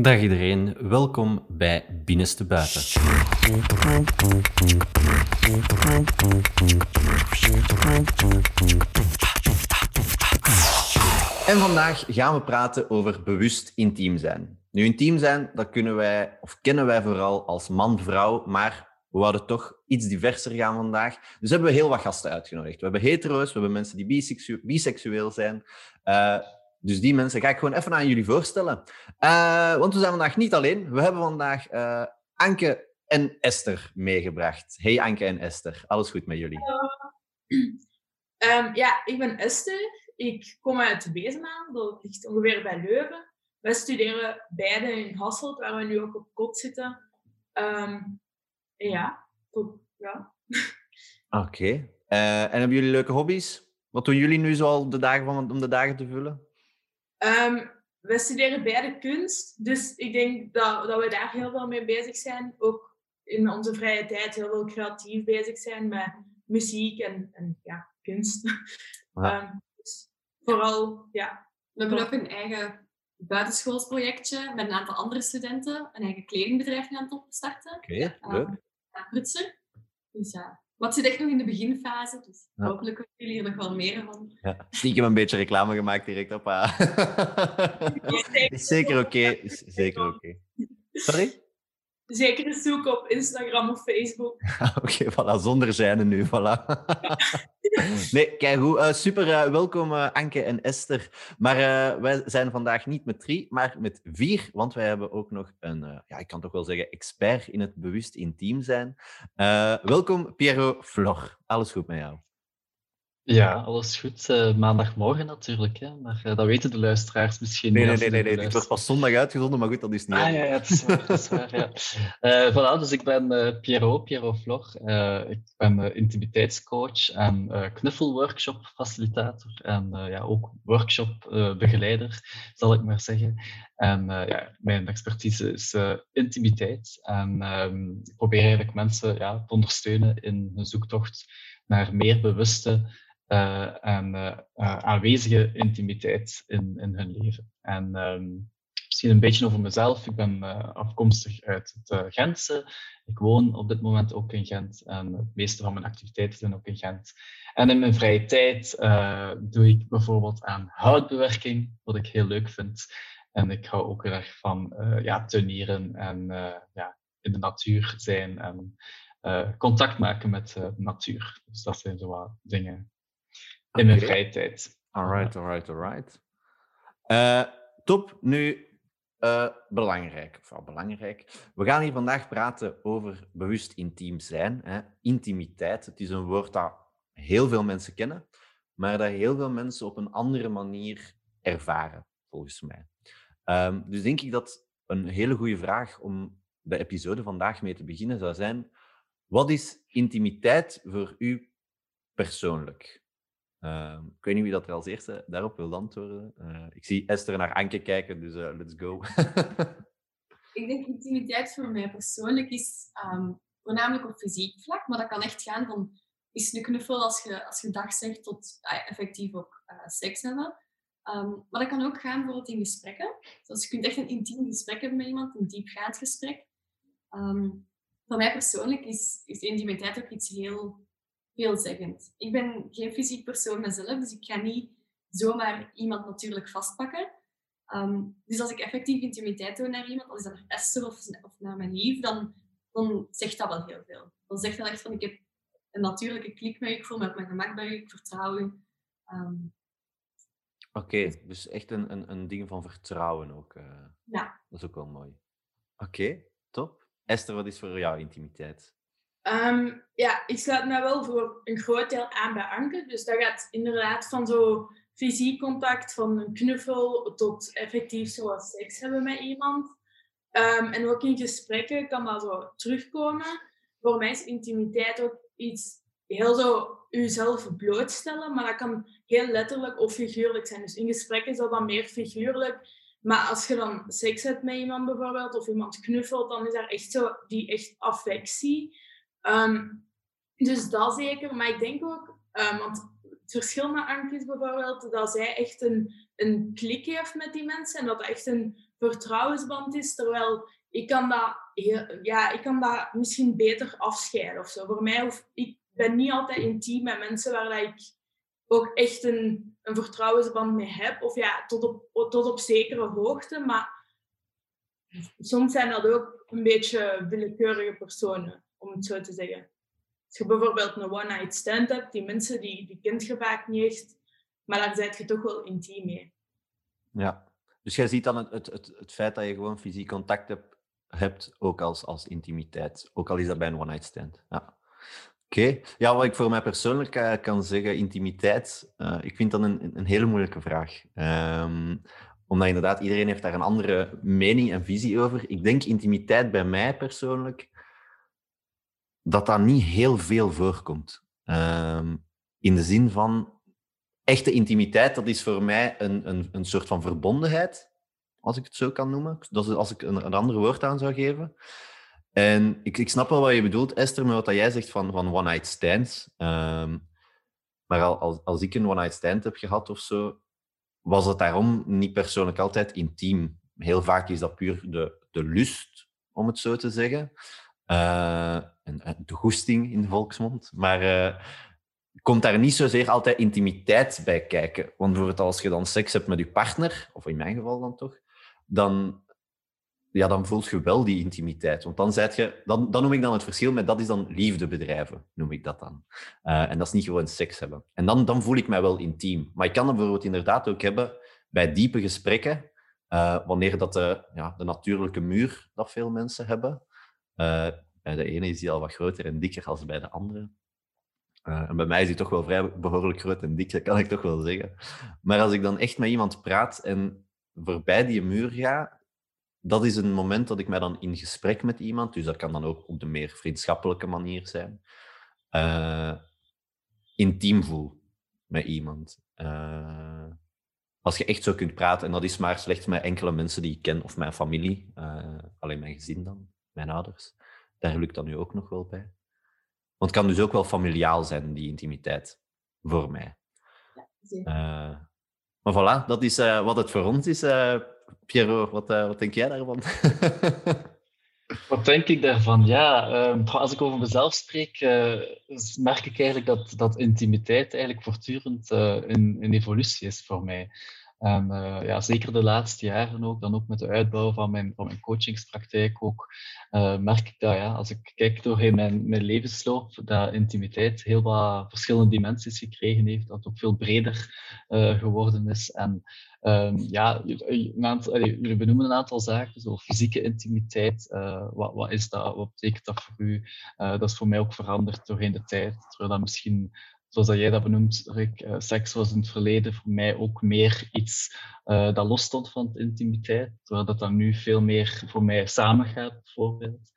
Dag iedereen, welkom bij Binnenste Buiten. En vandaag gaan we praten over bewust intiem zijn. Nu, intiem zijn, dat kunnen wij, of kennen wij vooral als man-vrouw, maar we wilden toch iets diverser gaan vandaag. Dus hebben we heel wat gasten uitgenodigd. We hebben hetero's, we hebben mensen die biseksu biseksueel zijn. Uh, dus die mensen ga ik gewoon even aan jullie voorstellen. Uh, want we zijn vandaag niet alleen. We hebben vandaag uh, Anke en Esther meegebracht. Hey Anke en Esther, alles goed met jullie? Um, ja, ik ben Esther. Ik kom uit Bezemaan, dat ligt ongeveer bij Leuven. Wij studeren beide in Hasselt, waar we nu ook op kot zitten. Um, ja, tot, ja. Oké. Okay. Uh, en hebben jullie leuke hobby's? Wat doen jullie nu zoal de dagen van, om de dagen te vullen? Um, we studeren beide kunst, dus ik denk dat, dat we daar heel veel mee bezig zijn. Ook in onze vrije tijd heel veel creatief bezig zijn met muziek en, en ja, kunst. Ja. Um, dus vooral, ja. We hebben ook een eigen buitenschoolsprojectje met een aantal andere studenten. Een eigen kledingbedrijf aan het opstarten. Oké, okay, leuk. Um, Prutser. Dus ja, wat zit echt nog in de beginfase, dus ja. hopelijk kunnen jullie er nog wel meer van. Ja, stiekem een beetje reclame gemaakt direct op. Uh. is zeker oké. Okay. Is zeker oké. Okay. Sorry? Zeker een zoek op Instagram of Facebook. Oké, okay, voilà, zonder zijn nu, voilà. nee, kijk hoe uh, super uh, welkom uh, Anke en Esther. Maar wij zijn vandaag niet met drie, maar met vier, want wij hebben ook nog een, ja, ik kan toch wel zeggen, expert in het bewust intiem zijn. welkom Piero Flor, alles goed met jou? Ja, alles goed. Uh, maandagmorgen natuurlijk, hè? maar uh, dat weten de luisteraars misschien nee, niet. Nee, nee, nee, nee. dit wordt pas zondag uitgezonden, maar goed, dat is niet. Ah, ja, ja, dat is waar. Dat is waar ja. uh, voilà, dus ik ben Piero, Piero Flor. ik ben intimiteitscoach en knuffelworkshop-facilitator en ja, ook workshop-begeleider, zal ik maar zeggen. En ja, mijn expertise is intimiteit en ehm, ik probeer eigenlijk mensen ja, te ondersteunen in hun zoektocht naar meer bewuste en uh, aanwezige intimiteit in, in hun leven. En um, misschien een beetje over mezelf. Ik ben afkomstig uit het Gentse. Ik woon op dit moment ook in Gent en het meeste van mijn activiteiten zijn ook in Gent. En in mijn vrije tijd doe ik bijvoorbeeld aan houtbewerking, wat ik heel leuk vind. En ik hou ook heel erg van ja, tuinieren en ja, in de natuur zijn en contact maken met de natuur. Dus dat zijn zo wat dingen in mijn vrije tijd. Alright, alright, alright. Uh, top. Nu, uh, belangrijk, of belangrijk. We gaan hier vandaag praten over bewust intiem zijn. Hè? Intimiteit. Het is een woord dat heel veel mensen kennen, maar dat heel veel mensen op een andere manier ervaren, volgens mij. Um, dus denk ik dat een hele goede vraag om de episode vandaag mee te beginnen zou zijn: wat is intimiteit voor u persoonlijk? Uh, ik weet niet wie dat er als eerste daarop wil antwoorden. Uh, ik zie Esther naar Anke kijken, dus uh, let's go. ik denk intimiteit voor mij persoonlijk is um, voornamelijk op fysiek vlak, maar dat kan echt gaan van is een knuffel als je, als je dag zegt tot uh, effectief ook seks hebben. Um, maar dat kan ook gaan bijvoorbeeld in gesprekken. Dus je kunt echt een intiem gesprek hebben met iemand, een diepgaand gesprek. Voor mij persoonlijk is, is intimiteit ook iets heel veelzeggend. Ik ben geen fysiek persoon mezelf, dus ik ga niet zomaar iemand natuurlijk vastpakken. Um, dus als ik effectief intimiteit doe naar iemand, als is dat naar Esther of, of naar mijn lief, dan, dan zegt dat wel heel veel. Dan zegt dat echt van, ik heb een natuurlijke klik met je, ik voel me op mijn gemak bij je, ik vertrouw je. Um, Oké, dus echt een, een, een ding van vertrouwen ook. Uh, ja. Dat is ook wel mooi. Oké, top. Esther, wat is voor jou intimiteit? Um, ja, ik sluit me wel voor een groot deel aan bij Anke. Dus dat gaat inderdaad van zo fysiek contact, van een knuffel, tot effectief zoals seks hebben met iemand. Um, en ook in gesprekken kan dat zo terugkomen. Voor mij is intimiteit ook iets heel zo jezelf blootstellen, maar dat kan heel letterlijk of figuurlijk zijn. Dus in gesprekken is dat dan meer figuurlijk. Maar als je dan seks hebt met iemand bijvoorbeeld, of iemand knuffelt, dan is daar echt zo die echt affectie. Um, dus dat zeker. Maar ik denk ook, um, want het verschil met Anke is bijvoorbeeld dat zij echt een, een klik heeft met die mensen en dat het echt een vertrouwensband is, terwijl ik kan dat, ja, ik kan dat misschien beter afscheiden of zo. Voor mij, hoef, ik ben niet altijd intiem met mensen waar ik ook echt een, een vertrouwensband mee heb. Of ja, tot op, tot op zekere hoogte, maar soms zijn dat ook een beetje willekeurige personen, om het zo te zeggen. Als je bijvoorbeeld een one-night stand hebt, die mensen die, die kent je vaak niet echt, maar daar zijt je toch wel intiem mee. Ja, dus jij ziet dan het, het, het, feit dat je gewoon fysiek contact hebt, ook als, als intimiteit, ook al is dat bij een one-night stand. Ja. Oké, ja, wat ik voor mij persoonlijk uh, kan zeggen, intimiteit, uh, ik vind dat een, een hele moeilijke vraag. Um, omdat inderdaad, iedereen heeft daar een andere mening en visie over. Ik denk intimiteit bij mij persoonlijk, dat dat niet heel veel voorkomt. Um, in de zin van, echte intimiteit, dat is voor mij een, een, een soort van verbondenheid, als ik het zo kan noemen. Dat is als ik een, een ander woord aan zou geven. En ik, ik snap wel wat je bedoelt, Esther, met wat jij zegt van, van one-night stands. Um, maar als, als ik een one-night stand heb gehad of zo, was het daarom niet persoonlijk altijd intiem. Heel vaak is dat puur de, de lust, om het zo te zeggen. Uh, en, de goesting in de volksmond. Maar uh, komt daar niet zozeer altijd intimiteit bij kijken. Want bijvoorbeeld als je dan seks hebt met je partner, of in mijn geval dan toch, dan, ja, dan voelt je wel die intimiteit. Want dan, zijt je, dan, dan noem ik dan het verschil met dat is dan liefde bedrijven, noem ik dat dan. Uh, en dat is niet gewoon seks hebben. En dan, dan voel ik mij wel intiem. Maar ik kan het bijvoorbeeld inderdaad ook hebben bij diepe gesprekken, wanneer dat de, ja, de natuurlijke muur dat veel mensen hebben. De ene is die al wat groter en dikker als bij de andere. en bij mij is die toch wel vrij behoorlijk groot en dik, dat kan ik toch wel zeggen. Maar als ik dan echt met iemand praat en voorbij die muur ga, dat is een moment dat ik mij dan in gesprek met iemand, dus dat kan dan ook op de meer vriendschappelijke manier zijn, uh, intiem voel met iemand. Als je echt zo kunt praten, en dat is maar slechts met enkele mensen die ik ken, of mijn familie, alleen mijn gezin dan, mijn ouders, daar lukt dat nu ook nog wel bij. Want het kan dus ook wel familiaal zijn, die intimiteit, voor mij. Ja, maar voilà, dat is wat het voor ons is Piero, wat, uh, wat denk jij daarvan? Wat denk ik daarvan? Ja, uh, als ik over mezelf spreek, uh, merk ik eigenlijk dat, dat intimiteit eigenlijk voortdurend uh, in, in evolutie is voor mij. En uh, ja, zeker de laatste jaren ook, dan ook met de uitbouw van mijn, van mijn coachingspraktijk ook, uh, merk ik dat ja, als ik kijk doorheen mijn, mijn levensloop, dat intimiteit heel wat verschillende dimensies gekregen heeft, dat ook veel breder uh, geworden is. En um, ja, een aantal, jullie benoemen een aantal zaken, zo fysieke intimiteit, wat, wat is dat, wat betekent dat voor u? dat is voor mij ook veranderd doorheen de tijd, terwijl dat misschien zoals jij dat benoemt, uh, seks was in het verleden voor mij ook meer iets uh, dat los stond van intimiteit, terwijl dat dan nu veel meer voor mij samengaat, bijvoorbeeld.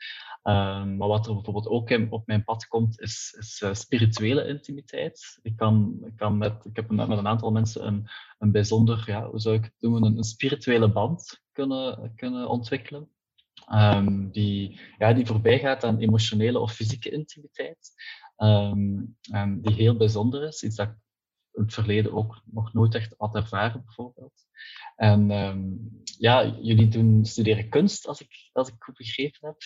Um, maar wat er bijvoorbeeld ook op mijn pad komt, is, is uh, spirituele intimiteit. Ik, kan, kan met, ik heb met een aantal mensen een, een bijzonder, ja, hoe zou ik het noemen, een, spirituele band kunnen, kunnen ontwikkelen. Um, die, ja, die voorbij gaat aan emotionele of fysieke intimiteit. Um, en die heel bijzonder is, iets dat ik in het verleden ook nog nooit echt had ervaren, bijvoorbeeld. En um, ja, jullie doen, studeren kunst, als ik, als ik goed begrepen heb.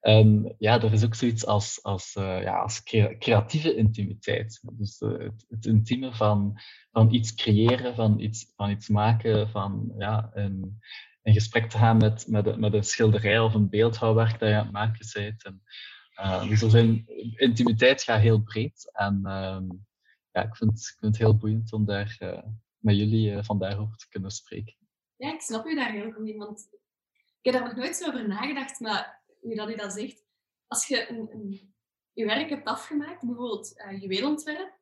En ja, er is ook zoiets als, als, uh, ja, als creatieve intimiteit. Dus uh, het, het, intieme van, van iets creëren, van iets, van iets maken, van ja, een, in gesprek te gaan met, met, met een schilderij of een beeldhouwwerk dat je aan het maken bent. En, uh, dus er zijn, intimiteit gaat heel breed. En uh, ja, ik vind, ik vind het heel boeiend om daar uh, met jullie uh, vandaag over te kunnen spreken. Ja, ik snap u daar heel goed in. Want ik heb daar nog nooit zo over nagedacht. Maar nu dat u dat zegt, als je een, een, je werk hebt afgemaakt, bijvoorbeeld uh, juweelontwerp,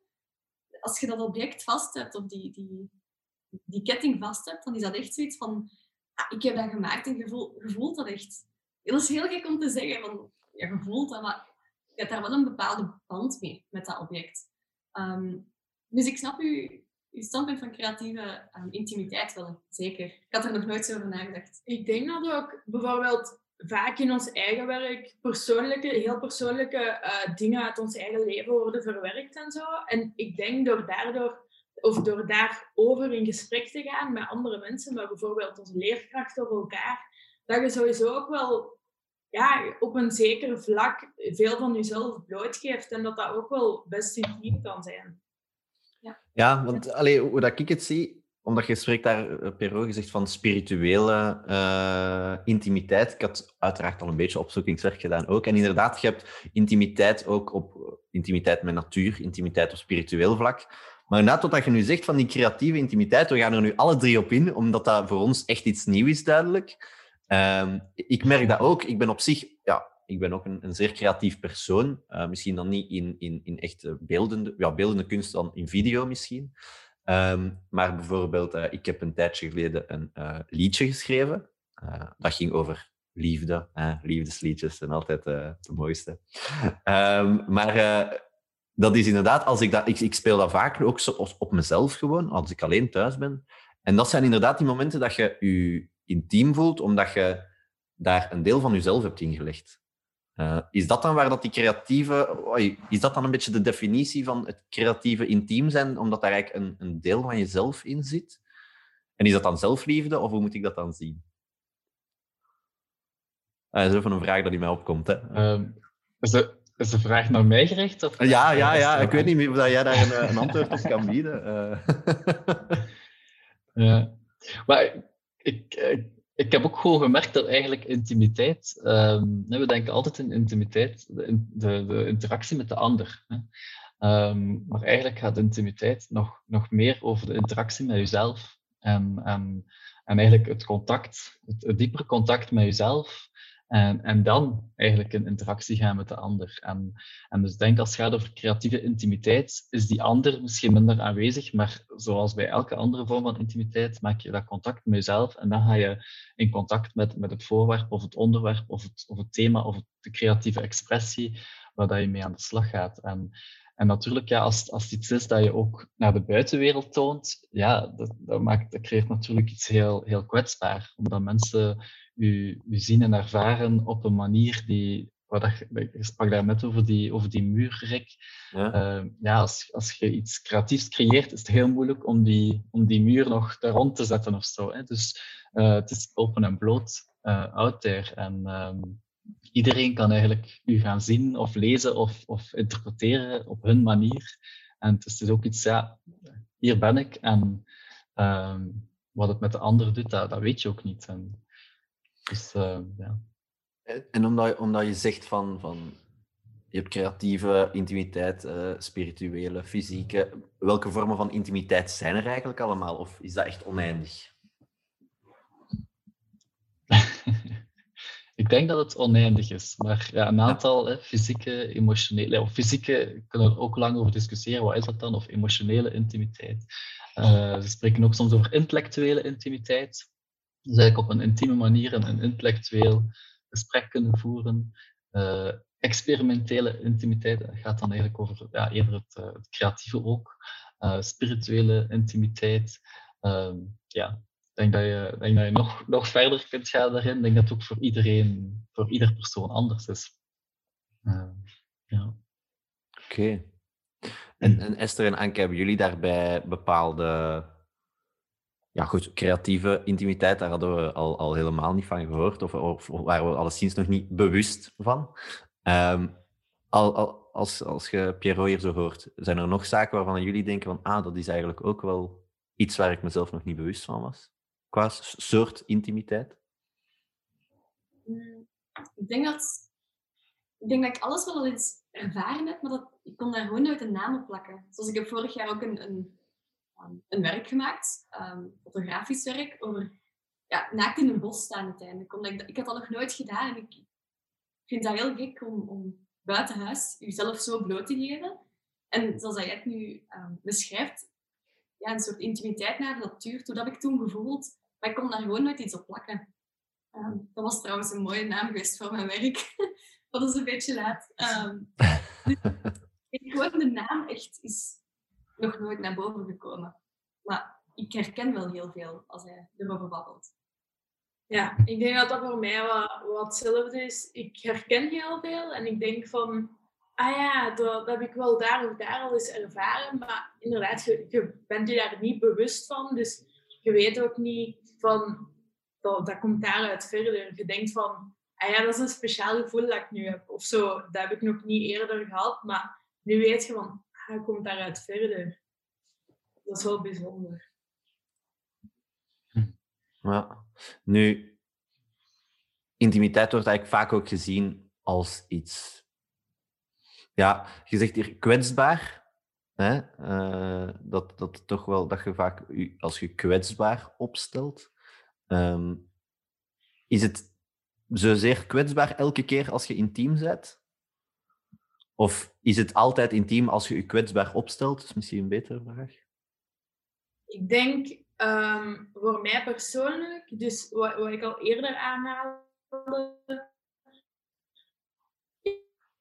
als je dat object vast hebt of die, die, die ketting vast hebt, dan is dat echt zoiets van, ah, ik heb dat gemaakt en je, je voelt dat echt. Dat is heel gek om te zeggen, van, ja, je voelt dat, maar je hebt daar wel een bepaalde band mee met dat object. Um, dus ik snap uw, uw standpunt van creatieve um, intimiteit wel, zeker. Ik had er nog nooit zo over nagedacht. Ik denk dat ook bijvoorbeeld vaak in ons eigen werk persoonlijke, heel persoonlijke eh, dingen uit ons eigen leven worden verwerkt en zo. En ik denk door daardoor, of door daarover in gesprek te gaan met andere mensen, met bijvoorbeeld onze leerkrachten of elkaar, dat je sowieso ook wel ja, op een zeker vlak veel van jezelf blootgeeft en dat dat ook wel best intiem kan zijn. Ja, ja want allee, hoe dat ik het zie, omdat je spreekt daar, eh, Perro, gezegd van spirituele uh, intimiteit. Ik had uiteraard al een beetje opzoekingswerk gedaan ook. En inderdaad, je hebt intimiteit ook op eh, intimiteit met natuur, intimiteit op spiritueel vlak. Maar inderdaad, wat je nu zegt van die creatieve intimiteit, we gaan er nu alle drie op in, omdat dat voor ons echt iets nieuws is, duidelijk. Uh, ik merk dat ook. Ik ben op zich, ja, ik ben ook een, een zeer creatief persoon. Uh, misschien dan niet in, in, in echt beeldende, ja, beeldende kunst, dan in video misschien. Ehm, maar bijvoorbeeld, uh, ik heb een tijdje geleden een uh, liedje geschreven. Dat ging over liefde. liefdesliedjes zijn altijd de mooiste. Um, maar dat is inderdaad, als ik, dat, ik, ik speel dat vaak ook zo, op mezelf gewoon, als ik alleen thuis ben. En dat zijn inderdaad die momenten dat je je intiem voelt, omdat je daar een deel van jezelf hebt ingelegd. Uh, is dat dan waar dat die creatieve... Is dat dan een beetje de definitie van het creatieve intiem zijn, omdat daar eigenlijk een, een deel van jezelf in zit? En is dat dan zelfliefde, of hoe moet ik dat dan zien? Uh, dat is even een vraag die mij opkomt. Hè. Um, is, de, is de vraag naar mij gericht? Of ja, ja, ja. Ik weet niet meer of jij daar een, een antwoord op kan bieden. Uh. ja. Maar ik, ik ik heb ook gewoon gemerkt dat eigenlijk intimiteit, um, we denken altijd in intimiteit, de, de, de interactie met de ander. Hè. Um, maar eigenlijk gaat intimiteit nog, nog meer over de interactie met jezelf. En, en, en eigenlijk het contact, het, het diepere contact met jezelf, en, en dan eigenlijk in interactie gaan met de ander. En, en dus denk als het gaat over creatieve intimiteit, is die ander misschien minder aanwezig, maar zoals bij elke andere vorm van intimiteit maak je dat contact met jezelf en dan ga je in contact met, met het voorwerp of het onderwerp of het, of het thema of de creatieve expressie waar dat je mee aan de slag gaat. En, en natuurlijk, ja, als, als het iets is dat je ook naar de buitenwereld toont, ja, dat, dat, maakt, dat creëert natuurlijk iets heel, heel kwetsbaar. Omdat mensen u, u zien en ervaren op een manier die, wat je sprak daar net over die, over die muurrek. Ja, uh, ja als, als je iets creatiefs creëert, is het heel moeilijk om die, om die muur nog daar rond te zetten of zo. Hè. Dus uh, het is open en bloot uh, out there. En um, iedereen kan eigenlijk u gaan zien of lezen of, of interpreteren op hun manier. En het is ook iets, ja, hier ben ik. En um, wat het met de ander doet, dat, dat weet je ook niet. En, dus, uh, ja. En omdat je, omdat je zegt van, van je hebt creatieve intimiteit, uh, spirituele, fysieke. Welke vormen van intimiteit zijn er eigenlijk allemaal? Of is dat echt oneindig? Ik denk dat het oneindig is, maar ja, een aantal hè, fysieke, emotionele, of fysieke kunnen er ook lang over discussiëren. Wat is dat dan? Of emotionele intimiteit. Uh, ze spreken ook soms over intellectuele intimiteit. Dus eigenlijk op een intieme manier een, een intellectueel gesprek kunnen voeren. Uh, experimentele intimiteit gaat dan eigenlijk over ja, eerder het, uh, het creatieve ook. spirituele intimiteit. Ehm, ja, denk dat je, denk dat je nog, nog verder kunt gaan daarin. Ik denk dat het ook voor iedereen, voor ieder persoon anders is. Uh, ja. Oké. Okay. En, en, Esther en Anke, hebben jullie daarbij bepaalde ja, goed, creatieve intimiteit, daar hadden we al, al helemaal niet van gehoord, of, of, of waren we alleszins nog niet bewust van. Um, al, al, als, als je Pierrot hier zo hoort, zijn er nog zaken waarvan jullie denken van, ah, dat is eigenlijk ook wel iets waar ik mezelf nog niet bewust van was? Qua soort intimiteit? Mm, ik denk dat ik, denk dat ik alles wel al eens ervaren heb, maar dat, ik kon daar gewoon nooit een naam op plakken. Zoals ik heb vorig jaar ook een, een, um, een werk gemaakt, um, fotografisch werk, over ja, naakt in een bos staan uiteindelijk. Omdat ik, ik had dat nog nooit gedaan en ik vind dat heel gek om, om buiten huis jezelf zo bloot te geven. En zoals jij het nu um, beschrijft, ja, een soort intimiteit naar de natuur. Toen heb ik toen gevoeld maar ik kon daar gewoon nooit iets op plakken. Um, dat was trouwens een mooie naam geweest voor mijn werk. dat is een beetje laat. Um, dus gewoon de naam echt is nog nooit naar boven gekomen. Maar ik herken wel heel veel als hij erover babbelt. Ja, ik denk dat dat voor mij wat, wat hetzelfde is. Ik herken heel veel en ik denk van, ah ja, dat, dat heb ik wel daar of daar al eens ervaren. Maar inderdaad, je, je bent je daar niet bewust van. Dus je weet ook niet van, dat, dat komt daaruit verder. Je denkt van, ah ja, dat is een speciaal gevoel dat ik nu heb. Of zo, dat heb ik nog niet eerder gehad. Maar nu weet je van, ah, dat komt daaruit verder. Dat is wel bijzonder. Ja. Nu, intimiteit wordt eigenlijk vaak ook gezien als iets. Ja, je zegt hier kwetsbaar. Uh, dat, dat, toch wel, dat je vaak als je kwetsbaar opstelt. Um, is het zozeer kwetsbaar elke keer als je intiem bent? Of is het altijd intiem als je je kwetsbaar opstelt? Is misschien een betere vraag. Ik denk um, voor mij persoonlijk, dus wat, wat ik al eerder aanhaalde,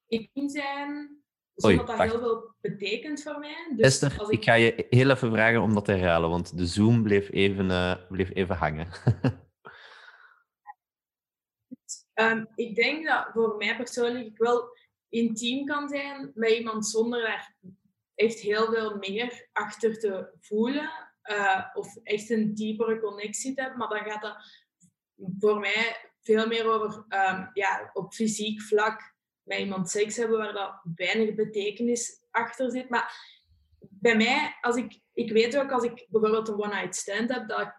ik zijn zonder dat dat heel veel betekent voor mij. Dus Esther, ik... ik... ga je heel even vragen om dat te herhalen, want de Zoom bleef even, uh, bleef even hangen. um, ik denk dat voor mij persoonlijk ik wel intiem kan zijn met iemand zonder daar echt heel veel meer achter te voelen. Uh, of echt een diepere connectie te hebben. Maar dan gaat dat voor mij veel meer over um, ja, op fysiek vlak met iemand seks hebben waar dat weinig betekenis achter zit. Maar bij mij, als ik, ik weet ook als ik bijvoorbeeld een one-night stand heb, dat,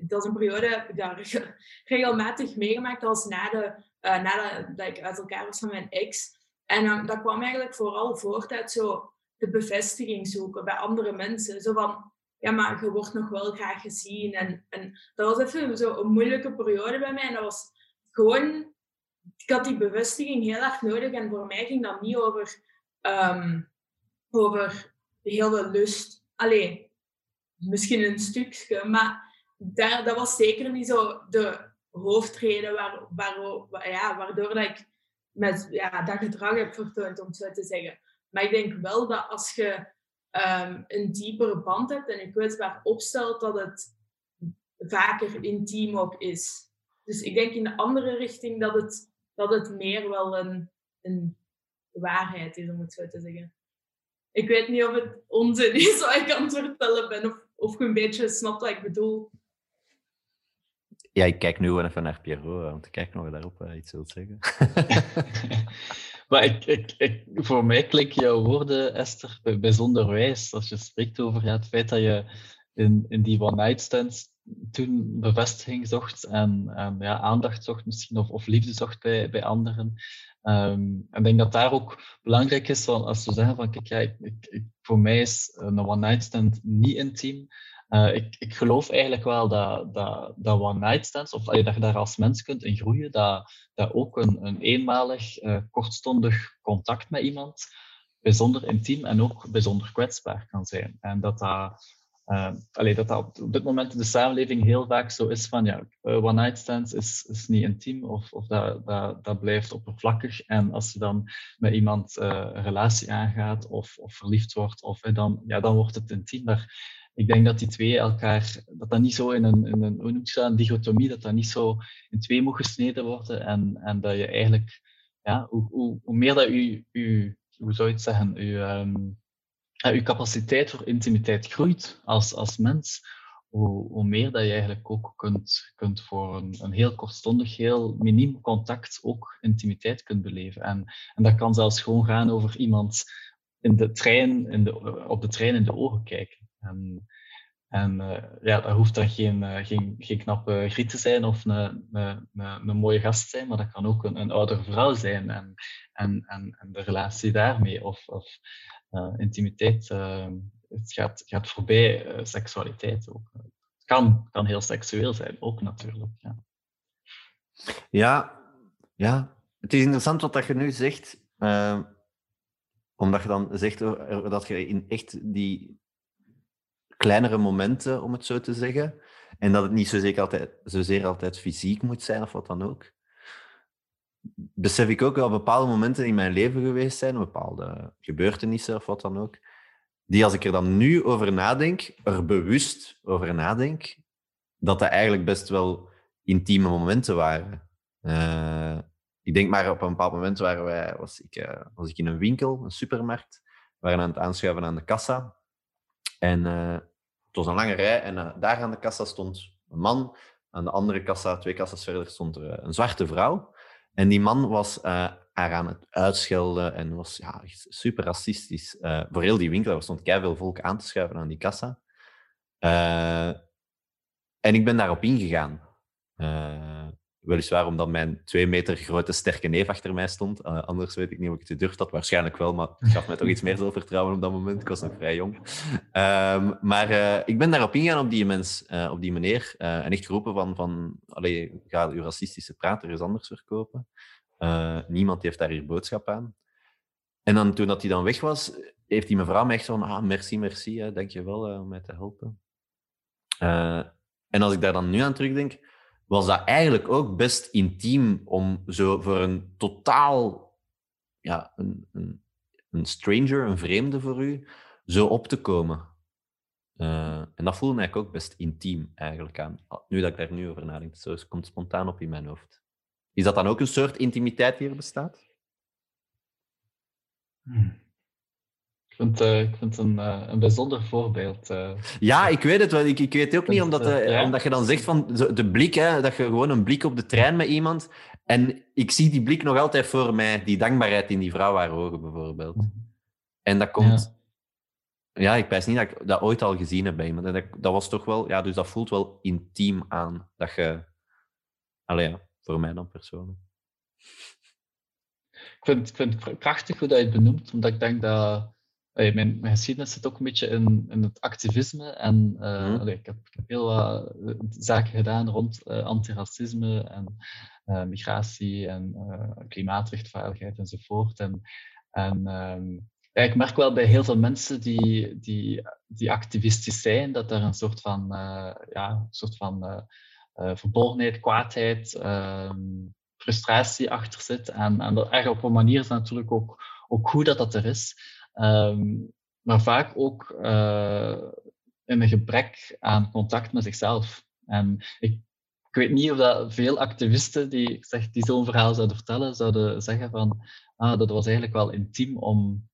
dat is een periode heb ik daar regelmatig meegemaakt als na, de, uh, na de, dat ik uit elkaar was van mijn ex. En um, dat kwam eigenlijk vooral voort uit zo de bevestiging zoeken bij andere mensen. Zo van, ja, maar je wordt nog wel graag gezien. En, en dat was even zo een moeilijke periode bij mij. En dat was gewoon, ik had die bevestiging heel erg nodig. En voor mij ging dat niet over, um, over heel veel lust. Alleen, misschien een stukje, maar daar, dat was zeker niet zo de hoofdreden waar, waar, ja, waardoor dat ik met, ja, dat gedrag heb vertoond, om het zo te zeggen. Maar ik denk wel dat als je um, een diepere band hebt en je kwetsbaar opstelt, dat het vaker intiem ook is. Dus ik denk in de andere richting dat het, dat het meer wel een, een waarheid is, om het zo te zeggen. Ik weet niet of het onzin is wat ik aan het vertellen ben, of, of je een beetje snapt wat ik bedoel. Ja, ik kijk nu even naar Pierrot, want ik kijk nog daarop uh, iets wilt zeggen. maar ik, ik, ik, voor mij klinken jouw woorden, Esther, bijzonder wijs. Als je spreekt over ja, het feit dat je in, in die one-night stands toen bevestiging zocht en, en ja, aandacht zocht misschien, of, of liefde zocht bij, bij anderen. Um, ik denk dat daar ook belangrijk is, als we zeggen van, kijk, ja, voor mij is een one-night stand niet intiem, uh, ik, ik geloof eigenlijk wel dat, dat, dat one-night stands, of dat je daar als mens kunt in groeien, dat, dat ook een, een eenmalig, uh, kortstondig contact met iemand bijzonder intiem en ook bijzonder kwetsbaar kan zijn. En dat dat, uh, allee, dat, dat op dit moment in de samenleving heel vaak zo is van ja, one-night stands is, is niet intiem of, of dat, dat, dat blijft oppervlakkig. En als je dan met iemand een relatie aangaat of, of verliefd wordt, of, dan, ja, dan wordt het intiem. Daar, ik denk dat die twee elkaar, dat dat niet zo in een, in een, hoe dat, een dichotomie, dat dat niet zo in twee moet gesneden worden en, en dat je eigenlijk, ja, hoe, hoe, hoe meer dat je, hoe zou je het zeggen, je, je capaciteit voor intimiteit groeit als, als mens, hoe, hoe meer dat je eigenlijk ook kunt, kunt voor een, een heel kortstondig, heel miniem contact ook intimiteit kunt beleven. En, en dat kan zelfs gewoon gaan over iemand in de trein, in de, op de trein in de ogen kijken. En, en uh, ja, dat hoeft dan geen, uh, geen, geen knappe griet te zijn of een, een, een, mooie gast zijn, maar dat kan ook een, een oudere vrouw zijn en, en, en, en de relatie daarmee of, of intimiteit. het gaat, gaat voorbij seksualiteit ook. Het kan, kan heel seksueel zijn, ook natuurlijk. Ja. Ja, ja. het is interessant wat dat je nu zegt omdat je dan zegt dat je in echt die kleinere momenten, om het zo te zeggen. En dat het niet zozeer altijd, zozeer altijd fysiek moet zijn of wat dan ook. Besef ik ook wel bepaalde momenten in mijn leven geweest zijn, bepaalde gebeurtenissen of wat dan ook, die als ik er dan nu over nadenk, er bewust over nadenk, dat dat eigenlijk best wel intieme momenten waren. Eh, ik denk maar op een bepaald moment waren wij, was, ik, uh, was ik in een winkel, een supermarkt. Waren aan het aanschuiven aan de kassa. En uh, het was een lange rij en daar aan de kassa stond een man. Aan de andere kassa, twee kassas verder, stond er een zwarte vrouw. En die man was haar aan het uitschelden en was ja, super racistisch. voor heel die winkel, er stond veel volk aan te schuiven aan die kassa. en ik ben daarop ingegaan. Weliswaar omdat mijn twee meter grote sterke neef achter mij stond. Uh, anders weet ik niet of ik het durfde. Dat waarschijnlijk wel, maar het gaf mij toch iets meer zelfvertrouwen op dat moment. Ik was nog vrij jong. Um, maar uh, ik ben daarop ingegaan op die mens, uh, op die meneer. en echt geroepen van, van allee, ga uw racistische praat er eens anders verkopen. niemand heeft daar hier boodschap aan. En dan, toen dat hij dan weg was, heeft die mevrouw mij echt zo van, ah, merci, merci, hè, dank je wel om mij te helpen. en als ik daar dan nu aan terugdenk, was dat eigenlijk ook best intiem om zo voor een totaal, ja, een, een, een stranger, een vreemde voor u, zo op te komen. Uh, en dat voelde eigenlijk ook best intiem eigenlijk aan. Nu dat ik daar nu over nadenk, zo komt spontaan op in mijn hoofd. Is dat dan ook een soort intimiteit die er bestaat? Hmm vind, uh, ik vind het een, uh, een bijzonder voorbeeld. Uh. Ja, ik weet het wel. Ik, ik weet ook niet, omdat, ja. omdat je dan zegt van de blik, hè, dat je gewoon een blik op de trein met iemand. En ik zie die blik nog altijd voor mij, die dankbaarheid in die vrouw haar ogen bijvoorbeeld. En dat komt. Ja, ja ik wijs niet dat ik dat ooit al gezien heb bij iemand. En dat, dat was toch wel, ja, dus dat voelt wel intiem aan. Dat je. Allee, ja, voor mij dan persoonlijk. Ik vind, ik vind het prachtig hoe dat je het benoemt, omdat ik denk dat mijn, mijn, geschiedenis zit ook een beetje in, in het activisme. En uh, mm. ik, heb, ik, heb, heel wat eh, zaken gedaan rond uh, antiracisme en uh, migratie en klimaatrechtvaardigheid enzovoort. En, en um, ja, ik merk wel bij heel veel mensen die, die, die activistisch zijn, dat er een soort van, ja, een soort van verborgenheid, kwaadheid, ehm, frustratie achter zit. En, en dat op een manier is natuurlijk ook, ook goed dat dat er is. Um, maar vaak ook uh, in een gebrek aan contact met zichzelf. En ik, weet niet of dat veel activisten die, zeg, die zo'n verhaal zouden vertellen, zouden zeggen van ah, dat was eigenlijk wel intiem om,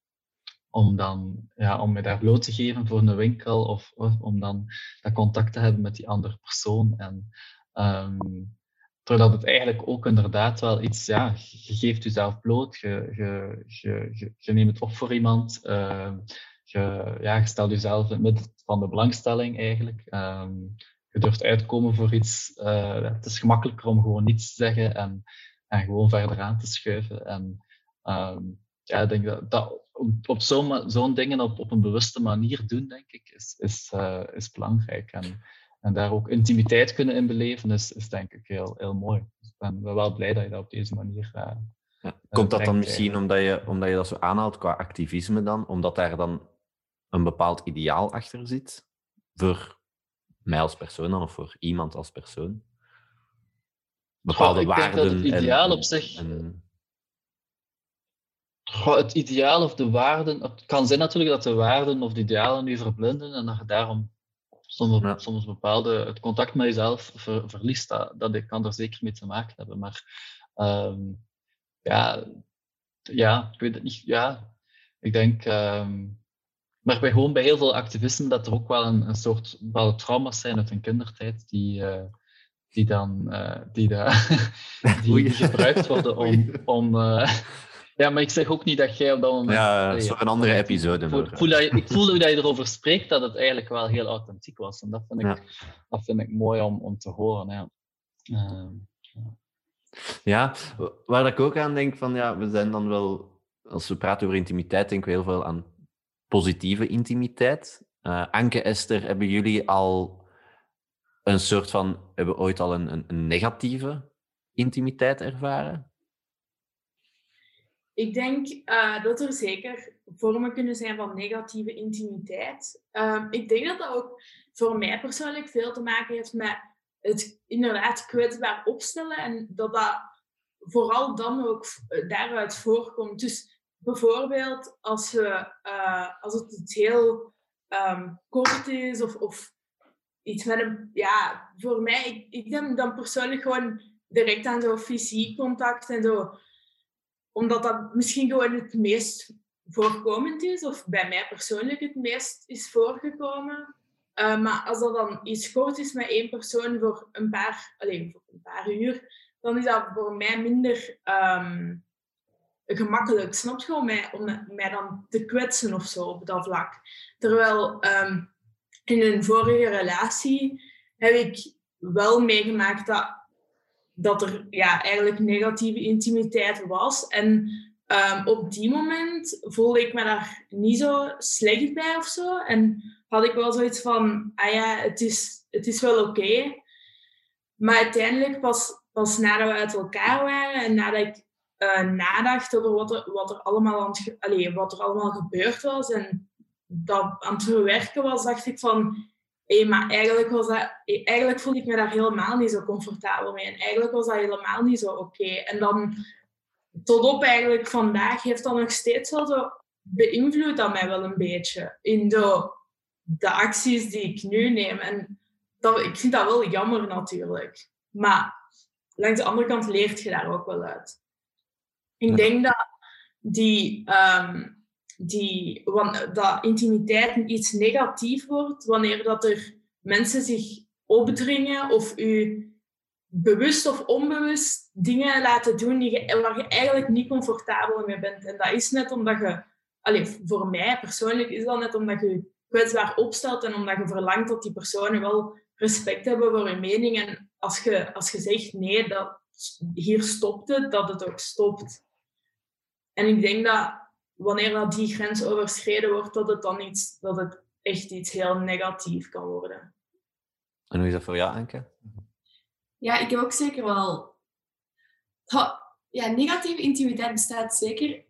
om, dan, ja, om me daar bloot te geven voor een winkel of, of om dan dat contact te hebben met die andere persoon. En, um, Terwijl het eigenlijk ook inderdaad wel iets, ja, je geeft jezelf bloot, je, je, je, je, neemt het op voor iemand, uh, je, ja, je stelt jezelf in het midden van de belangstelling eigenlijk. Um, je durft uitkomen voor iets. Uh, het is gemakkelijker om gewoon niets te zeggen en, en gewoon verder aan te schuiven. En um, ja, ik denk dat, dat op, zo'n zo'n dingen op, op een bewuste manier doen, denk ik, is, is, uh, is belangrijk. En, en daar ook intimiteit kunnen in beleven, is, is denk ik heel, heel mooi. Dus ik ben wel blij dat je dat op deze manier. Uh, ja. Komt dat dan misschien omdat je, omdat je dat zo aanhaalt qua activisme dan? Omdat daar dan een bepaald ideaal achter zit? Voor mij als persoon dan, of voor iemand als persoon? Bepaalde Goh, waarden. het ideaal en, op zich. En... Goh, het ideaal of de waarden. Het kan zijn natuurlijk dat de waarden of de idealen nu verblinden en dat je daarom soms, soms bepaalde, het contact met jezelf ver, verliest, dat, dat kan er zeker mee te maken hebben. Maar um, ja, ja, ik weet het niet. Ja, ik denk, um, maar bij, gewoon bij heel veel activisten dat er ook wel een, een soort bepaalde trauma's zijn uit hun kindertijd die, uh, die dan uh, die, die, die, gebruikt worden om, om uh, ja, maar ik zeg ook niet dat jij op dat moment... Ja, dat is een andere episode. Voel, voel dat je, ik voelde hoe dat je erover spreekt, dat het eigenlijk wel heel authentiek was. En dat vind ik, ja. dat vind ik mooi om, om te horen. Ja. Uh, ja. ja, waar ik ook aan denk van, ja, we zijn dan wel... Als we praten over intimiteit, denken we heel veel aan positieve intimiteit. Uh, Anke, Esther, hebben jullie al een soort van... Hebben ooit al een, een, een negatieve intimiteit ervaren? Ik denk uh, dat er zeker vormen kunnen zijn van negatieve intimiteit. Uh, ik denk dat dat ook voor mij persoonlijk veel te maken heeft met het inderdaad kwetsbaar opstellen en dat dat vooral dan ook eh, daaruit voorkomt. Dus bijvoorbeeld als, we, uh, als het iets heel um, kort is of, of iets met een... Ja, voor mij, ik, ik denk dan persoonlijk gewoon direct aan zo fysiek contact en zo. Omdat dat misschien gewoon het meest voorkomend is, of bij mij persoonlijk het meest is voorgekomen. Uh, maar als dat dan iets kort is met één persoon voor een paar, alleen voor een paar uur, dan is dat voor mij minder um, gemakkelijk. Snap je om mij, om mij dan te kwetsen of zo op dat vlak? Terwijl um, in een vorige relatie heb ik wel meegemaakt dat, dat er ja, eigenlijk negatieve intimiteit was. En um, op die moment voelde ik me daar niet zo slecht bij of zo. En had ik wel zoiets van, ah ja, het is, het is wel oké. Maar uiteindelijk, pas, pas nadat we uit elkaar waren en nadat ik uh, nadacht over wat er, wat, er allemaal aan wat er allemaal gebeurd was en dat aan het verwerken was, dacht ik van, hé, maar eigenlijk, was dat, eigenlijk voelde ik me daar helemaal niet zo comfortabel mee. En eigenlijk was dat helemaal niet zo oké. En dan, tot op eigenlijk vandaag, heeft dat nog steeds wel zo beïnvloed dat mij wel een beetje. In de, de acties die ik nu neem. En dat, ik vind dat wel jammer natuurlijk. Maar langs de andere kant leert je daar ook wel uit. Ik denk dat die, um, die, dat intimiteit iets negatief wordt wanneer dat er mensen zich opdringen of u bewust of onbewust dingen laten doen die je, waar je eigenlijk niet comfortabel mee bent. En dat is net omdat je, allez, voor mij persoonlijk is dat net omdat je kwetsbaar opstelt en omdat je verlangt dat die personen wel respect hebben voor je mening. En als je, als je zegt nee, dat hier stopt het, dat het ook stopt. En ik denk dat wanneer dat die grens overschreden wordt, dat het dan iets, dat het echt iets heel negatief kan worden. En hoe is dat voor jou, Anke? Ja, ik heb ook zeker wel... Ja, negatieve intimiteit bestaat zeker.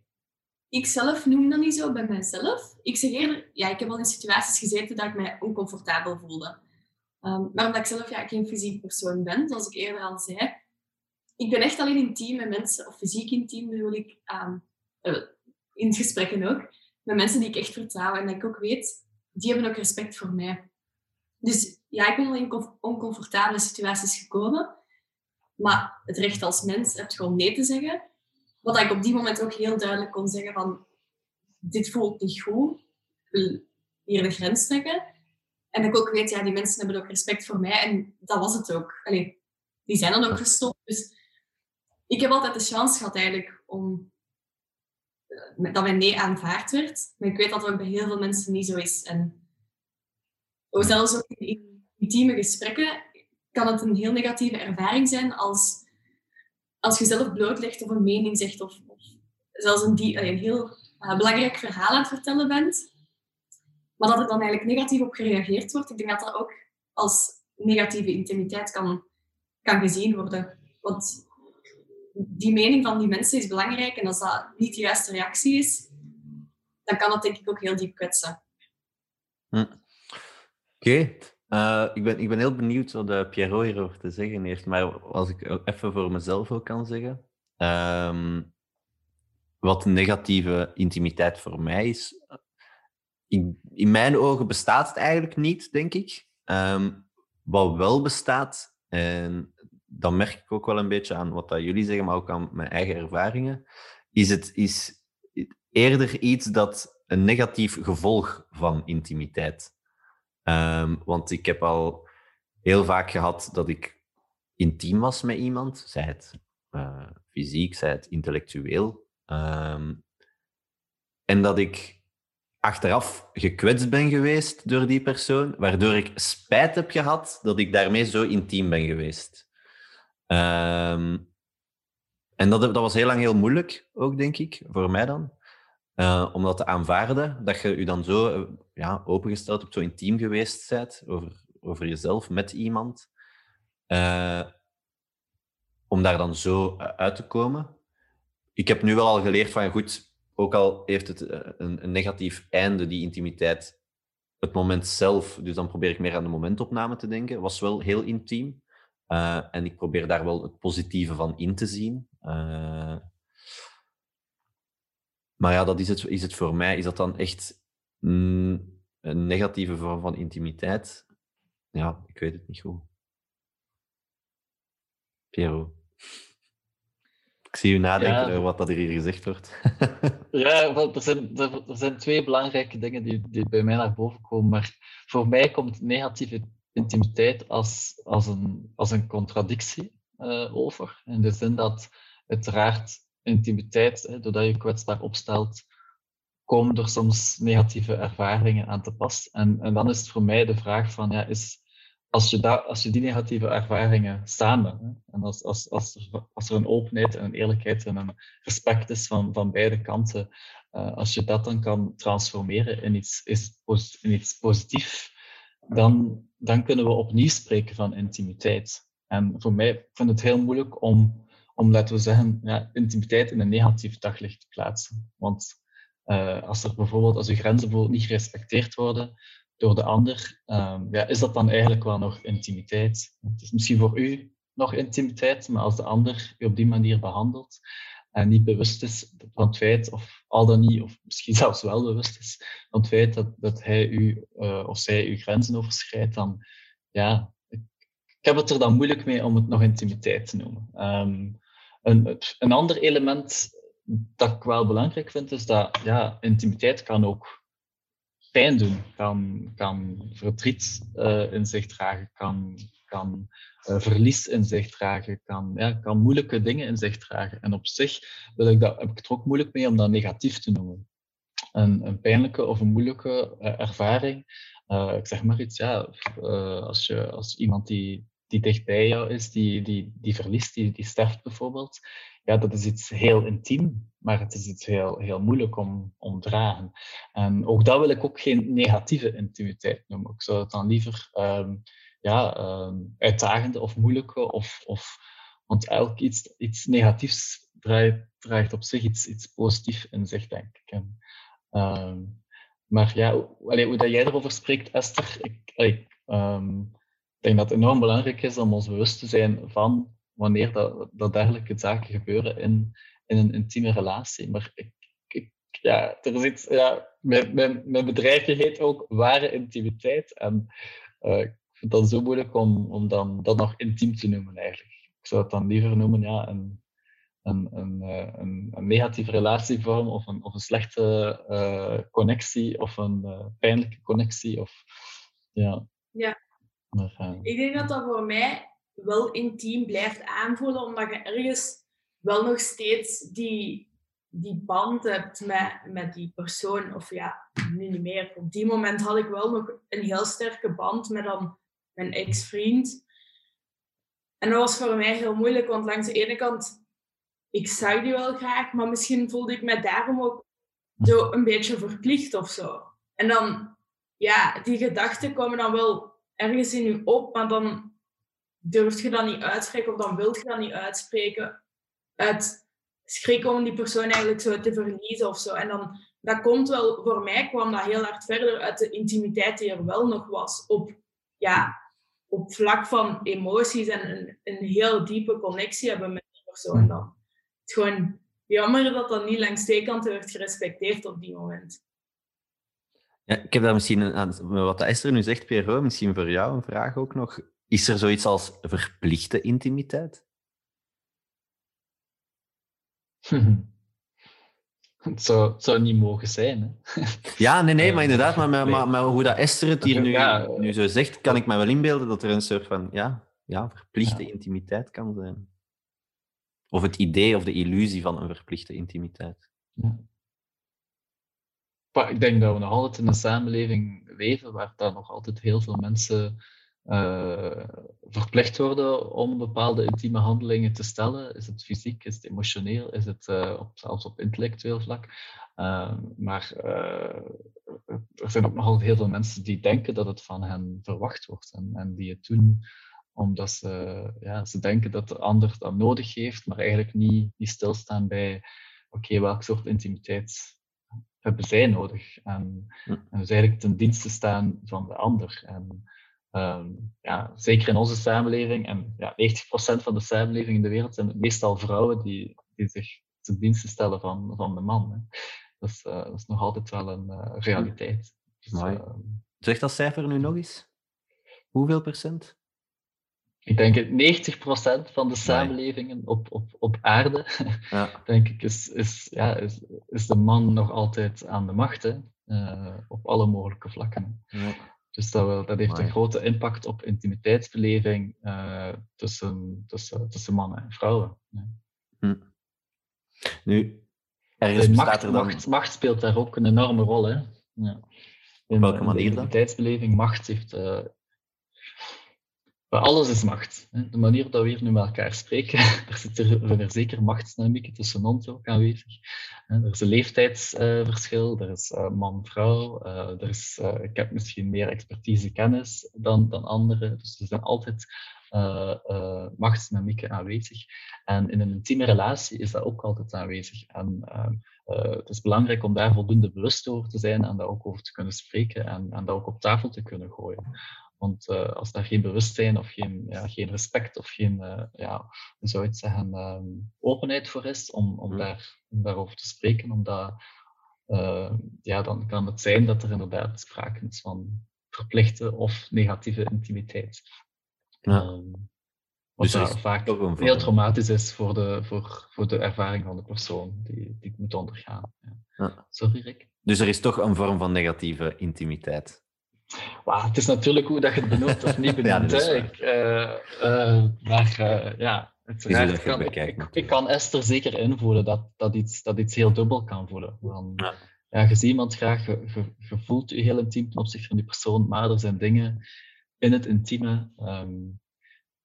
Ik zelf noem dat niet zo bij mezelf. Ik zeg eerder, ja, ik heb al in situaties gezeten dat ik mij oncomfortabel voelde. Um, maar omdat ik zelf ja, geen fysiek persoon ben, zoals ik eerder al zei, ik ben echt alleen intiem met mensen, of fysiek intiem bedoel ik, um, in gesprekken ook, met mensen die ik echt vertrouw en dat ik ook weet, die hebben ook respect voor mij. Dus ja, ik ben al in oncomfortabele situaties gekomen, maar het recht als mens heb gewoon nee te zeggen. Wat ik op die moment ook heel duidelijk kon zeggen van, dit voelt niet goed, ik wil hier de grens trekken. En dat ik ook weet, ja, die mensen hebben ook respect voor mij en dat was het ook. Allee, die zijn dan ook gestopt. Dus ik heb altijd de chance gehad eigenlijk om dat mijn nee aanvaard werd. Maar ik weet dat dat bij heel veel mensen niet zo is. En zelfs ook in intieme gesprekken kan het een heel negatieve ervaring zijn als, als je zelf blootlegt of een mening zegt of, of zelfs een, die, een heel uh, belangrijk verhaal aan het vertellen bent. Maar dat er dan eigenlijk negatief op gereageerd wordt. Ik denk dat dat ook als negatieve intimiteit kan, kan gezien worden. Want die mening van die mensen is belangrijk en als dat niet de juiste reactie is, dan kan dat denk ik ook heel diep kwetsen. Hm. Oké, eh, ik, ben, ik ben heel benieuwd wat de Pierrot hierover te zeggen heeft, maar als ik even voor mezelf ook kan zeggen, um, wat negatieve intimiteit voor mij is, in, in mijn ogen bestaat het eigenlijk niet, denk ik. Um, wat wel bestaat, en dan merk ik ook wel een beetje aan wat dat jullie zeggen, maar ook aan mijn eigen ervaringen, is het is eerder iets dat een negatief gevolg van intimiteit. Um, want ik heb al heel vaak gehad dat ik intiem was met iemand, zij het uh, fysiek, zij het intellectueel. Um, en dat ik achteraf gekwetst ben geweest door die persoon, waardoor ik spijt heb gehad dat ik daarmee zo intiem ben geweest. Um, en dat, dat was heel lang heel moeilijk, ook denk ik, voor mij dan. Uh, om dat te aanvaarden, dat je je dan zo uh, ja, opengesteld hebt, zo intiem geweest bent over, over jezelf met iemand. Uh, om daar dan zo uit te komen. Ik heb nu wel al geleerd van, goed, ook al heeft het een, een negatief einde, die intimiteit, het moment zelf, dus dan probeer ik meer aan de momentopname te denken, was wel heel intiem. Uh, en ik probeer daar wel het positieve van in te zien. Uh, maar ja, dat is het, is het voor mij. Is dat dan echt mm, een negatieve vorm van intimiteit? Ja, ik weet het niet goed. Piero. Ik zie u nadenken Ja. over wat dat hier gezegd wordt. Ja, er zijn, er, er zijn twee belangrijke dingen die, die bij mij naar boven komen. Maar voor mij komt negatieve intimiteit als, als, een, als een contradictie eh, over. In de zin dat uiteraard intimiteit, doordat je kwetsbaar opstelt, komen er soms negatieve ervaringen aan te pas. En, en dan is het voor mij de vraag van, ja, is, als, je da, als je die negatieve ervaringen samen, hè, en als, als, als, er, als er een openheid en een eerlijkheid en een respect is van, van beide kanten, uh, als je dat dan kan transformeren in iets, is, in iets positiefs, dan, dan kunnen we opnieuw spreken van intimiteit. En voor mij ik vind het heel moeilijk om, om laten we zeggen, ja, intimiteit in een negatief daglicht te plaatsen. Want uh, als er bijvoorbeeld, als je grenzen bijvoorbeeld niet gerespecteerd worden door de ander, um, ja, is dat dan eigenlijk wel nog intimiteit? Het is misschien voor u nog intimiteit, maar als de ander u op die manier behandelt en niet bewust is van het feit, of al dan niet, of misschien zelfs wel bewust is van het feit dat, dat hij u uh, of zij uw grenzen overschrijdt, dan ja, ik, ik, heb het er dan moeilijk mee om het nog intimiteit te noemen. Um, een, een ander element dat ik wel belangrijk vind, is dat ja, intimiteit kan ook pijn doen, kan, kan verdriet uh, in zich dragen, kan, kan uh, verlies in zich dragen, kan, ja, kan moeilijke dingen in zich dragen. En op zich wil ik dat, heb ik er ook moeilijk mee om dat negatief te noemen. Een, een pijnlijke of een moeilijke uh, ervaring, ik zeg maar iets, ja, als, je, als iemand die, die dicht bij jou is, die, die, die verliest, die, die sterft bijvoorbeeld, ja, dat is iets heel intiem, maar het is iets heel, heel moeilijk om, om dragen. En ook dat wil ik ook geen negatieve intimiteit noemen. Ik zou het dan liever um, ja, um, uitdagende of moeilijke, of, of, want elk iets, iets negatiefs draait, draagt op zich iets, iets positiefs in zich, denk ik. En, um, maar ja, allee, hoe dat jij erover spreekt, Esther, ik, ik denk dat het enorm belangrijk is om ons bewust te zijn van wanneer dat, dat dergelijke zaken gebeuren in, in een intieme relatie. Maar ik, ik, ja, er is iets, ja, mijn, mijn, mijn bedrijfje heet ook ware intimiteit. En uh, ik vind dat zo moeilijk om, om dan, dat nog intiem te noemen eigenlijk. Ik zou het dan liever noemen ja, een, een, een, een, een negatieve relatievorm of een, of een slechte uh, connectie of een uh, pijnlijke connectie. Of, ja. Ja. Maar, ik denk dat dat voor mij wel intiem blijft aanvoelen, omdat je ergens wel nog steeds die, die band hebt met, met die persoon. Of ja, nu niet meer. Op die moment had ik wel nog een heel sterke band met dan mijn ex-vriend. En dat was voor mij heel moeilijk, want langs de ene kant, ik zag die wel graag, maar misschien voelde ik me daarom ook zo een beetje verplicht of zo. En dan, ja, die gedachten komen dan wel ergens in je op, maar dan durf je dat niet uitspreken of dan wilt je dat niet uitspreken. Uit schrik om die persoon eigenlijk zo te verliezen of zo. En dan, dat komt wel, voor mij kwam dat heel hard verder uit de intimiteit die er wel nog was. Op, ja, op vlak van emoties en een, een heel diepe connectie hebben met die persoon. En dan, het is gewoon jammer dat dat niet langs twee kanten werd gerespecteerd op die moment. Ja, ik heb daar misschien, aan, wat Esther nu zegt, Pierrot, misschien voor jou een vraag ook nog. Is er zoiets als verplichte intimiteit? Het zou, niet mogen zijn. Hè? Ja, nee, nee, maar inderdaad, maar, maar, maar, maar hoe dat Esther het hier nu, Ja, nu zo zegt, kan ik me wel inbeelden dat er een soort van ja, ja, verplichte Ja. intimiteit kan zijn. Of het idee of de illusie van een verplichte intimiteit. Maar ik denk dat we nog altijd in een samenleving leven waar dan nog altijd heel veel mensen eh, verplicht worden om bepaalde intieme handelingen te stellen. Is het fysiek, is het emotioneel, is het eh, op, zelfs op intellectueel vlak. Eh, maar eh, er zijn ook nog altijd heel veel mensen die denken dat het van hen verwacht wordt en, en die het doen omdat ze, ja, ze denken dat de ander dat nodig heeft, maar eigenlijk niet, niet stilstaan bij oké, welk soort intimiteit hebben zij nodig? En, en dus eigenlijk ten dienste staan van de ander. En, ehm, ja, zeker in onze samenleving, en ja, 90% van de samenleving in de wereld zijn het meestal vrouwen die, die zich ten dienste stellen van, van de man. Hè. Dat, is, eh, dat is nog altijd wel een eh, realiteit. Dus, Mooi. ehm, Zeg dat cijfer nu nog eens? hoeveel procent? Ik denk het 90% van de samenlevingen op, op, op aarde, ja. denk ik, is, is, ja, is, is de man nog altijd aan de macht. Hè? Uh, op alle mogelijke vlakken. Ja. Dus dat, wel, dat heeft een grote impact op intimiteitsbeleving uh, tussen, tussen, tussen mannen en vrouwen. Ja. Hm. Nu, ergens macht, er dan... macht, macht, speelt daar ook een enorme rol. Hè? Ja. In, welke manier dan? Intimiteitsbeleving, macht heeft uh, maar alles is macht. De manier dat we hier nu met elkaar spreken, er zit er, er zeker machtsdynamiek tussen ons ook aanwezig. Er is een leeftijdsverschil, er is eh, man-vrouw, eh, er is, eh, ik heb misschien meer expertise, kennis dan, dan anderen. Dus er zijn altijd uh, machtsdynamieken aanwezig. En in een intieme relatie is dat ook altijd aanwezig. En het is belangrijk om daar voldoende bewust over te zijn en daar ook over te kunnen spreken en, en dat ook op tafel te kunnen gooien. Want uh, als daar geen bewustzijn of geen, ja, geen respect of geen, uh, ja, hoe zou je het zeggen, um, openheid voor is om, om, mm. daar, om daarover te spreken, omdat, uh, ja, dan kan het zijn dat er inderdaad sprake is van verplichte of negatieve intimiteit. Ja. Um, wat dus vaak heel traumatisch is voor de, voor, voor de ervaring van de persoon die, die het moet ondergaan. Ja. Ja. Sorry, Rick. Dus er is toch een vorm van negatieve intimiteit? Het is natuurlijk hoe dat je het benoemt of niet benoemt. ja, ik, uh, uh, maar uh, ja, het kan, ik, ik, kan Esther zeker invoelen dat, dat, iets, dat iets heel dubbel kan voelen. Van, ja. ja. je ziet iemand graag, je, je, voelt je heel intiem ten opzichte van die persoon, maar er zijn dingen in het intieme. Um,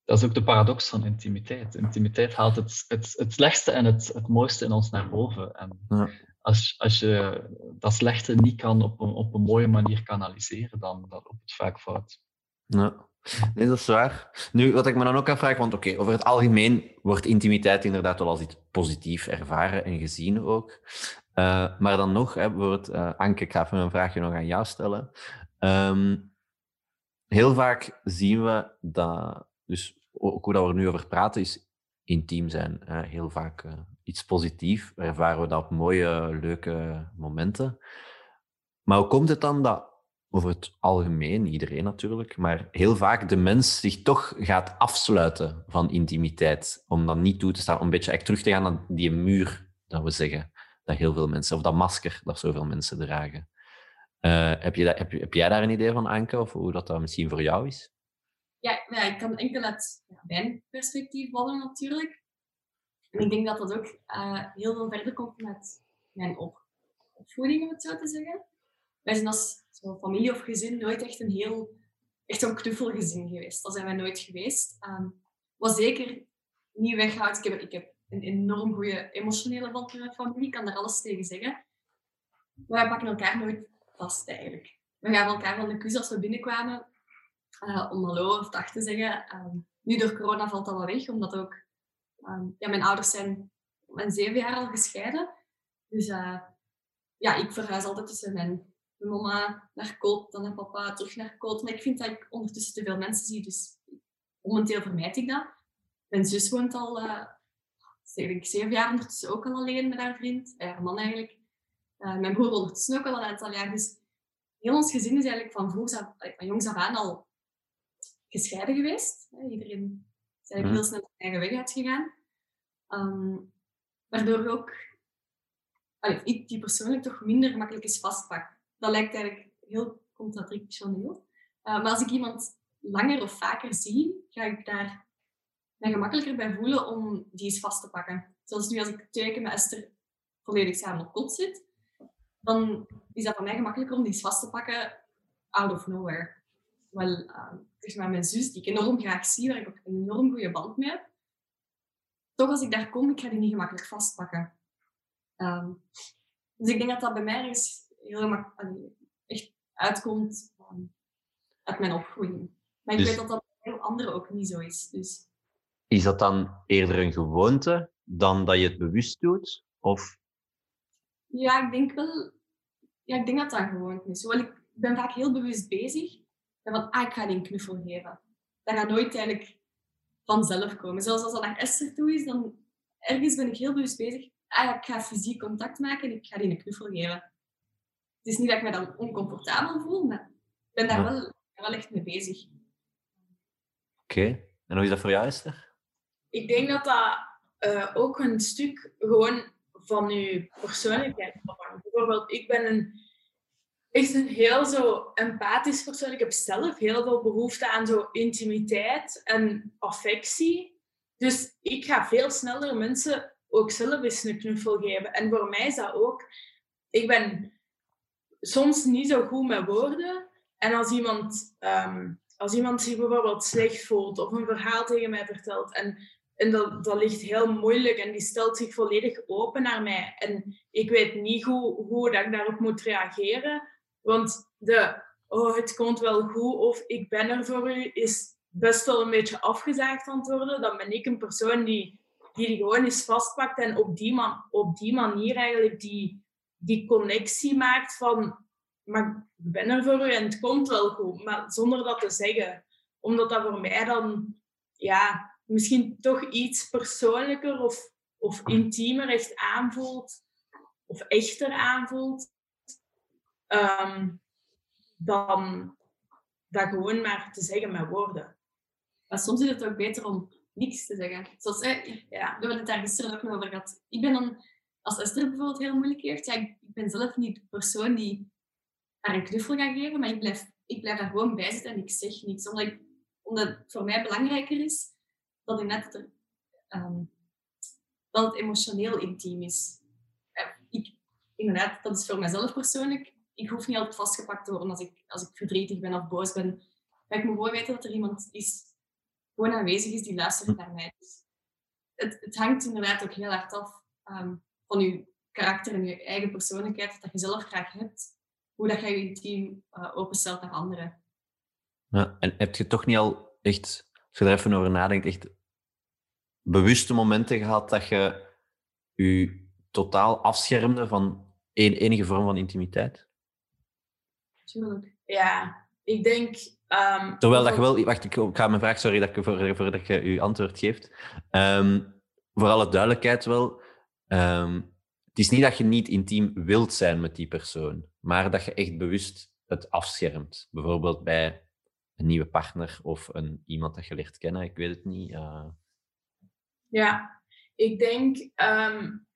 dat is ook de paradox van intimiteit. Intimiteit haalt het, het, het slechtste en het, het mooiste in ons naar boven. En, ja als, als je dat slechte niet kan op een, op een mooie manier kanaliseren, dan, dan loopt het vaak fout. Ja. Nee, dat is waar. Nu, wat ik me dan ook afvraag, want oké, over het algemeen wordt intimiteit inderdaad wel als iets positief ervaren en gezien ook. Uh, maar dan nog, hè, bijvoorbeeld, uh, Anke, ik ga even een vraagje nog aan jou stellen. Um, heel vaak zien we dat, dus ook hoe dat we er nu over praten, is intiem zijn. Heel vaak uh, iets positiefs. Ervaren we dat op mooie, leuke momenten. Maar hoe komt het dan dat over het algemeen, iedereen natuurlijk, maar heel vaak de mens zich toch gaat afsluiten van intimiteit, om dan niet toe te staan, om een beetje echt terug te gaan naar die muur, dat we zeggen, dat heel veel mensen, of dat masker dat zoveel mensen dragen. Uh, heb, je dat, heb, heb, jij daar een idee van, Anke, of hoe dat, dat misschien voor jou is? Ja, ja ik kan enkel uit mijn perspectief vallen natuurlijk. En ik denk dat dat ook uh, heel veel verder komt met mijn op opvoeding, om het zo te zeggen. Wij zijn als familie of gezin nooit echt een heel echt een knuffelgezin geweest. Dat zijn wij nooit geweest. Um, wat zeker niet weghoudt. Ik heb, ik heb een enorm goede emotionele band met mijn familie, ik kan daar alles tegen zeggen. Maar wij pakken elkaar nooit vast eigenlijk. We gaven elkaar van de kus als we binnenkwamen uh, om hallo of dag te zeggen. Um, nu door corona valt dat wel weg, omdat ook Um, ja, mijn ouders zijn mijn zeven jaar al gescheiden. Dus uh, ja, ik verhuis altijd tussen mijn, mijn mama naar Koot, dan naar papa, terug naar Koot. Maar ik vind dat ik ondertussen te veel mensen zie, dus momenteel vermijd ik dat. Mijn zus woont al uh, ik, zeven jaar ondertussen ook al alleen met haar vriend, uh, haar man eigenlijk. Mijn broer ondertussen ook al een aantal jaar. Dus heel ons gezin is eigenlijk van, vroeg van jongs af aan al gescheiden geweest. Iedereen eigenlijk mhm. heel snel zijn eigen weg uitgegaan. Um, waardoor ook allee, ik die persoonlijk toch minder gemakkelijk is vastpak. Dat lijkt eigenlijk heel contradictioneel. Uh, maar als ik iemand langer of vaker zie, ga ik daar mij gemakkelijker bij voelen om die eens vast te pakken. Zoals nu als ik twee weken met Esther volledig samen op kot zit, dan is dat voor mij gemakkelijker om die eens vast te pakken out of nowhere. Wel, uh, maar mijn zus, die ik enorm graag zie, waar ik ook een enorm goede band mee heb, toch als ik daar kom, ik ga die niet gemakkelijk vastpakken. Um, dus ik denk dat dat bij mij is heel echt uitkomt um, uit mijn opvoeding. Maar ik dus, weet dat dat bij heel anderen ook niet zo is. Dus. Is dat dan eerder een gewoonte dan dat je het bewust doet? Of? Ja, ik denk wel. Ja, ik denk dat dat een gewoonte is. Hoewel ik ben vaak heel bewust bezig. Van, ah, ik ga die een knuffel geven. Dat gaat nooit eigenlijk vanzelf komen. Zoals als dat naar Esther toe is, dan ergens ben ik heel bewust bezig. Ah, ik ga fysiek contact maken en ik ga die een knuffel geven. Het is niet dat ik me dan oncomfortabel voel, maar ik ben daar wel, wel echt mee bezig. Oké. En hoe is dat voor jou, Esther? Ik denk dat dat uh, ook een stuk gewoon van je persoonlijkheid afhangt. Bijvoorbeeld, ik ben een, echt een heel zo empathisch persoon. Ik heb zelf heel veel behoefte aan zo intimiteit en affectie. Dus ik ga veel sneller mensen ook zelf eens een knuffel geven. En voor mij is dat ook... Ik ben soms niet zo goed met woorden. En als iemand, um, als iemand zich bijvoorbeeld slecht voelt of een verhaal tegen mij vertelt en, en dat, dat ligt heel moeilijk en die stelt zich volledig open naar mij en ik weet niet hoe, hoe dat ik daarop moet reageren, want de oh, het komt wel goed of ik ben er voor u is best wel een beetje afgezaagd antwoorden. Dan ben ik een persoon die die, die gewoon eens vastpakt en op die, man, op die manier eigenlijk die, die connectie maakt van maar ik ben er voor u en het komt wel goed, maar zonder dat te zeggen. Omdat dat voor mij dan ja, misschien toch iets persoonlijker of, of intiemer echt aanvoelt, of echter aanvoelt, um, dan dat gewoon maar te zeggen met woorden. Maar soms is het ook beter om niks te zeggen. Zoals, ja, we hebben het daar gisteren ook nog over gehad. Ik ben dan, als Esther bijvoorbeeld heel moeilijk heeft, ja, ik ben zelf niet de persoon die haar een knuffel ga geven, maar ik blijf, ik blijf daar gewoon bij zitten en ik zeg niets. Omdat, ik, omdat het voor mij belangrijker is dat, net er, um, dat het emotioneel intiem is. Ik, inderdaad, dat is voor mijzelf persoonlijk. Ik hoef niet altijd vastgepakt te worden als ik, als ik verdrietig ben of boos ben. Maar ik moet gewoon weten dat er iemand is, gewoon aanwezig is die luistert naar mij. Dus het, het hangt inderdaad ook heel hard af um, van je karakter en je eigen persoonlijkheid, dat je zelf graag hebt hoe dat jij je team uh, openstelt naar anderen. Ja, en heb je toch niet al echt, als je er even over nadenkt, echt bewuste momenten gehad dat je je totaal afschermde van enige vorm van intimiteit? Tuurlijk. Ja, ik denk. Um, Terwijl dat je wel. Wacht, ik ga mijn vraag, sorry dat ik, voor, voordat je je antwoord geeft. Um, voor alle duidelijkheid wel. Um, het is niet dat je niet intiem wilt zijn met die persoon, maar dat je echt bewust het afschermt. Bijvoorbeeld bij een nieuwe partner of een, iemand dat je leert kennen, ik weet het niet. Uh... Ja, ik denk, um,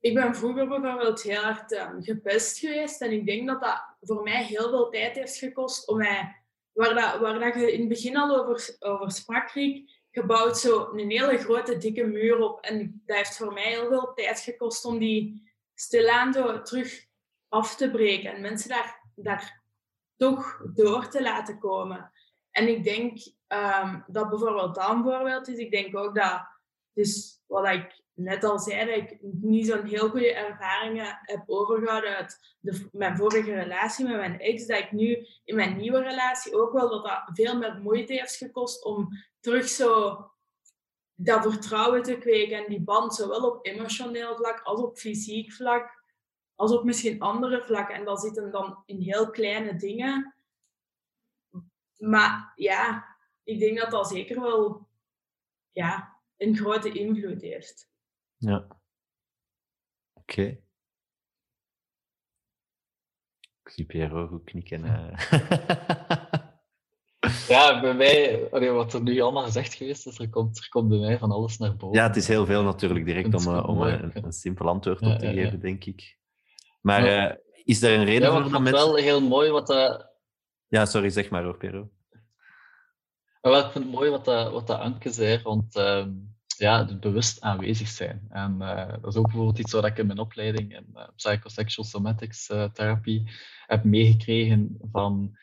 ik ben vroeger bijvoorbeeld heel hard um, gepest geweest en ik denk dat dat voor mij heel veel tijd heeft gekost om mij, waar, dat, waar dat je in het begin al over, over sprak, Riek, gebouwd zo een hele grote dikke muur op. En dat heeft voor mij heel veel tijd gekost om die stilaan terug af te breken en mensen daar, daar toch door te laten komen. En ik denk um, dat bijvoorbeeld dat een voorbeeld is. Ik denk ook dat, dus wat ik net al zei, dat ik niet zo'n heel goede ervaringen heb overgehouden uit de, mijn vorige relatie met mijn ex, dat ik nu in mijn nieuwe relatie ook wel dat dat veel meer moeite heeft gekost om terug zo dat vertrouwen te kweken en die band, zowel op emotioneel vlak als op fysiek vlak, als op misschien andere vlakken. En dat zitten dan in heel kleine dingen. Maar ja, ik denk dat dat zeker wel ja, een grote invloed heeft. Ja. Oké. Ik zie Piero goed knikken. Uh. Ja, bij mij, wat er nu allemaal gezegd geweest is, er komt, er komt bij mij van alles naar boven. Ja, het is heel veel natuurlijk, direct om, eh, om een, een, simpel antwoord op te geven, denk ik. Maar uh, is er een reden ja, voor dat mensen... wel heel mooi wat dat... Ja, sorry, zeg maar hoor. Maar ik vind het mooi wat dat, wat dat Anke zei, want uh, ja, bewust aanwezig zijn. En uh, dat is ook bijvoorbeeld iets wat ik in mijn opleiding in psychosexual somatics therapie heb meegekregen van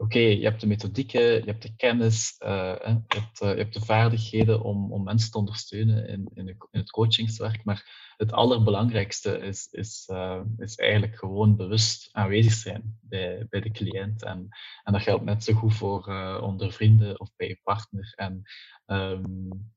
oké, je hebt de methodieken, je hebt de kennis, je, hebt, je, hebt, de vaardigheden om, om mensen te ondersteunen in, in, het coachingswerk, maar het allerbelangrijkste is, is, is eigenlijk gewoon bewust aanwezig zijn bij, bij de cliënt. En, en dat geldt net zo goed voor onder vrienden of bij je partner. En um,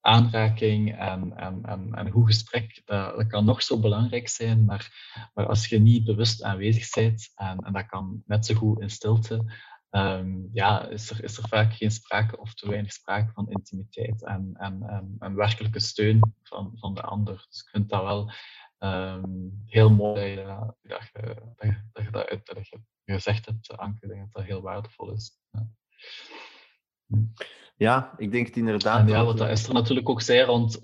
aanraking en, en, en, en goed gesprek, dat, kan nog zo belangrijk zijn, maar, maar als je niet bewust aanwezig bent, en, en dat kan net zo goed in stilte, um, ja, is, er, is er vaak geen sprake of te weinig sprake van intimiteit en, en, werkelijke steun van, van de ander. Dus ik vind dat wel um, heel mooi dat je dat, je, dat, je, je gezegd hebt, Anke. Dat dat heel waardevol is. Ja. Ja, ik denk het inderdaad. En ja, wat dat Esther natuurlijk ook zei rond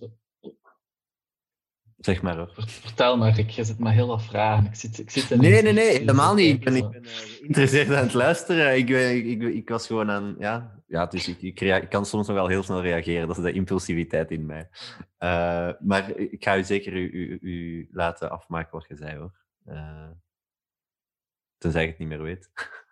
Zeg maar hoor. Vertel maar, ik zit met heel wat vragen. Ik zit, ik zit nee, nee, nee, helemaal niet. Ik ben, ik ben uh, geïnteresseerd aan het luisteren. Ik, ik, ik, ik, was gewoon aan... Ja, ja dus ik, ik, ik, kan soms nog wel heel snel reageren. Dat is de impulsiviteit in mij. Uh, maar ik ga u zeker u, u, u, laten afmaken wat je zei, hoor. Uh, tenzij ik het niet meer weet.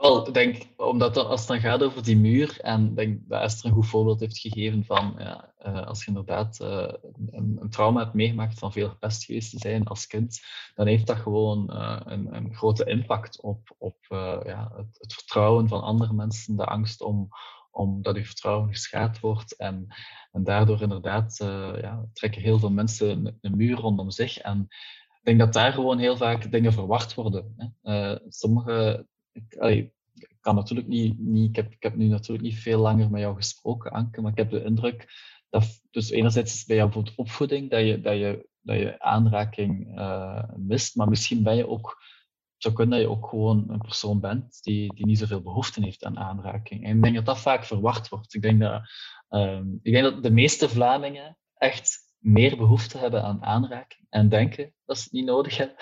Wel, ik denk, omdat het, als het dan gaat over die muur, en denk dat Esther een goed voorbeeld heeft gegeven van, ja, uh, als je inderdaad uh, een, een, trauma hebt meegemaakt van veel gepest geweest te zijn als kind, dan heeft dat gewoon uh, een, een, grote impact op, op ja, het, het, vertrouwen van andere mensen, de angst om, om dat je vertrouwen geschaad wordt. En, en daardoor inderdaad ja, trekken heel veel mensen een muur rondom zich. En ik denk dat daar gewoon heel vaak dingen verwacht worden. Hè. sommige ik, kan natuurlijk niet, niet ik, heb, ik heb nu natuurlijk niet veel langer met jou gesproken, Anke, maar ik heb de indruk dat, dus enerzijds bij jou bijvoorbeeld opvoeding, dat je, dat je, dat je aanraking uh, mist, maar misschien ben je ook, zou kunnen dat je ook gewoon een persoon bent die, die niet zoveel behoefte heeft aan aanraking. En ik denk dat dat vaak verwacht wordt. Ik denk dat, um, ik denk dat de meeste Vlamingen echt meer behoefte hebben aan aanraking en denken dat ze het niet nodig hebben.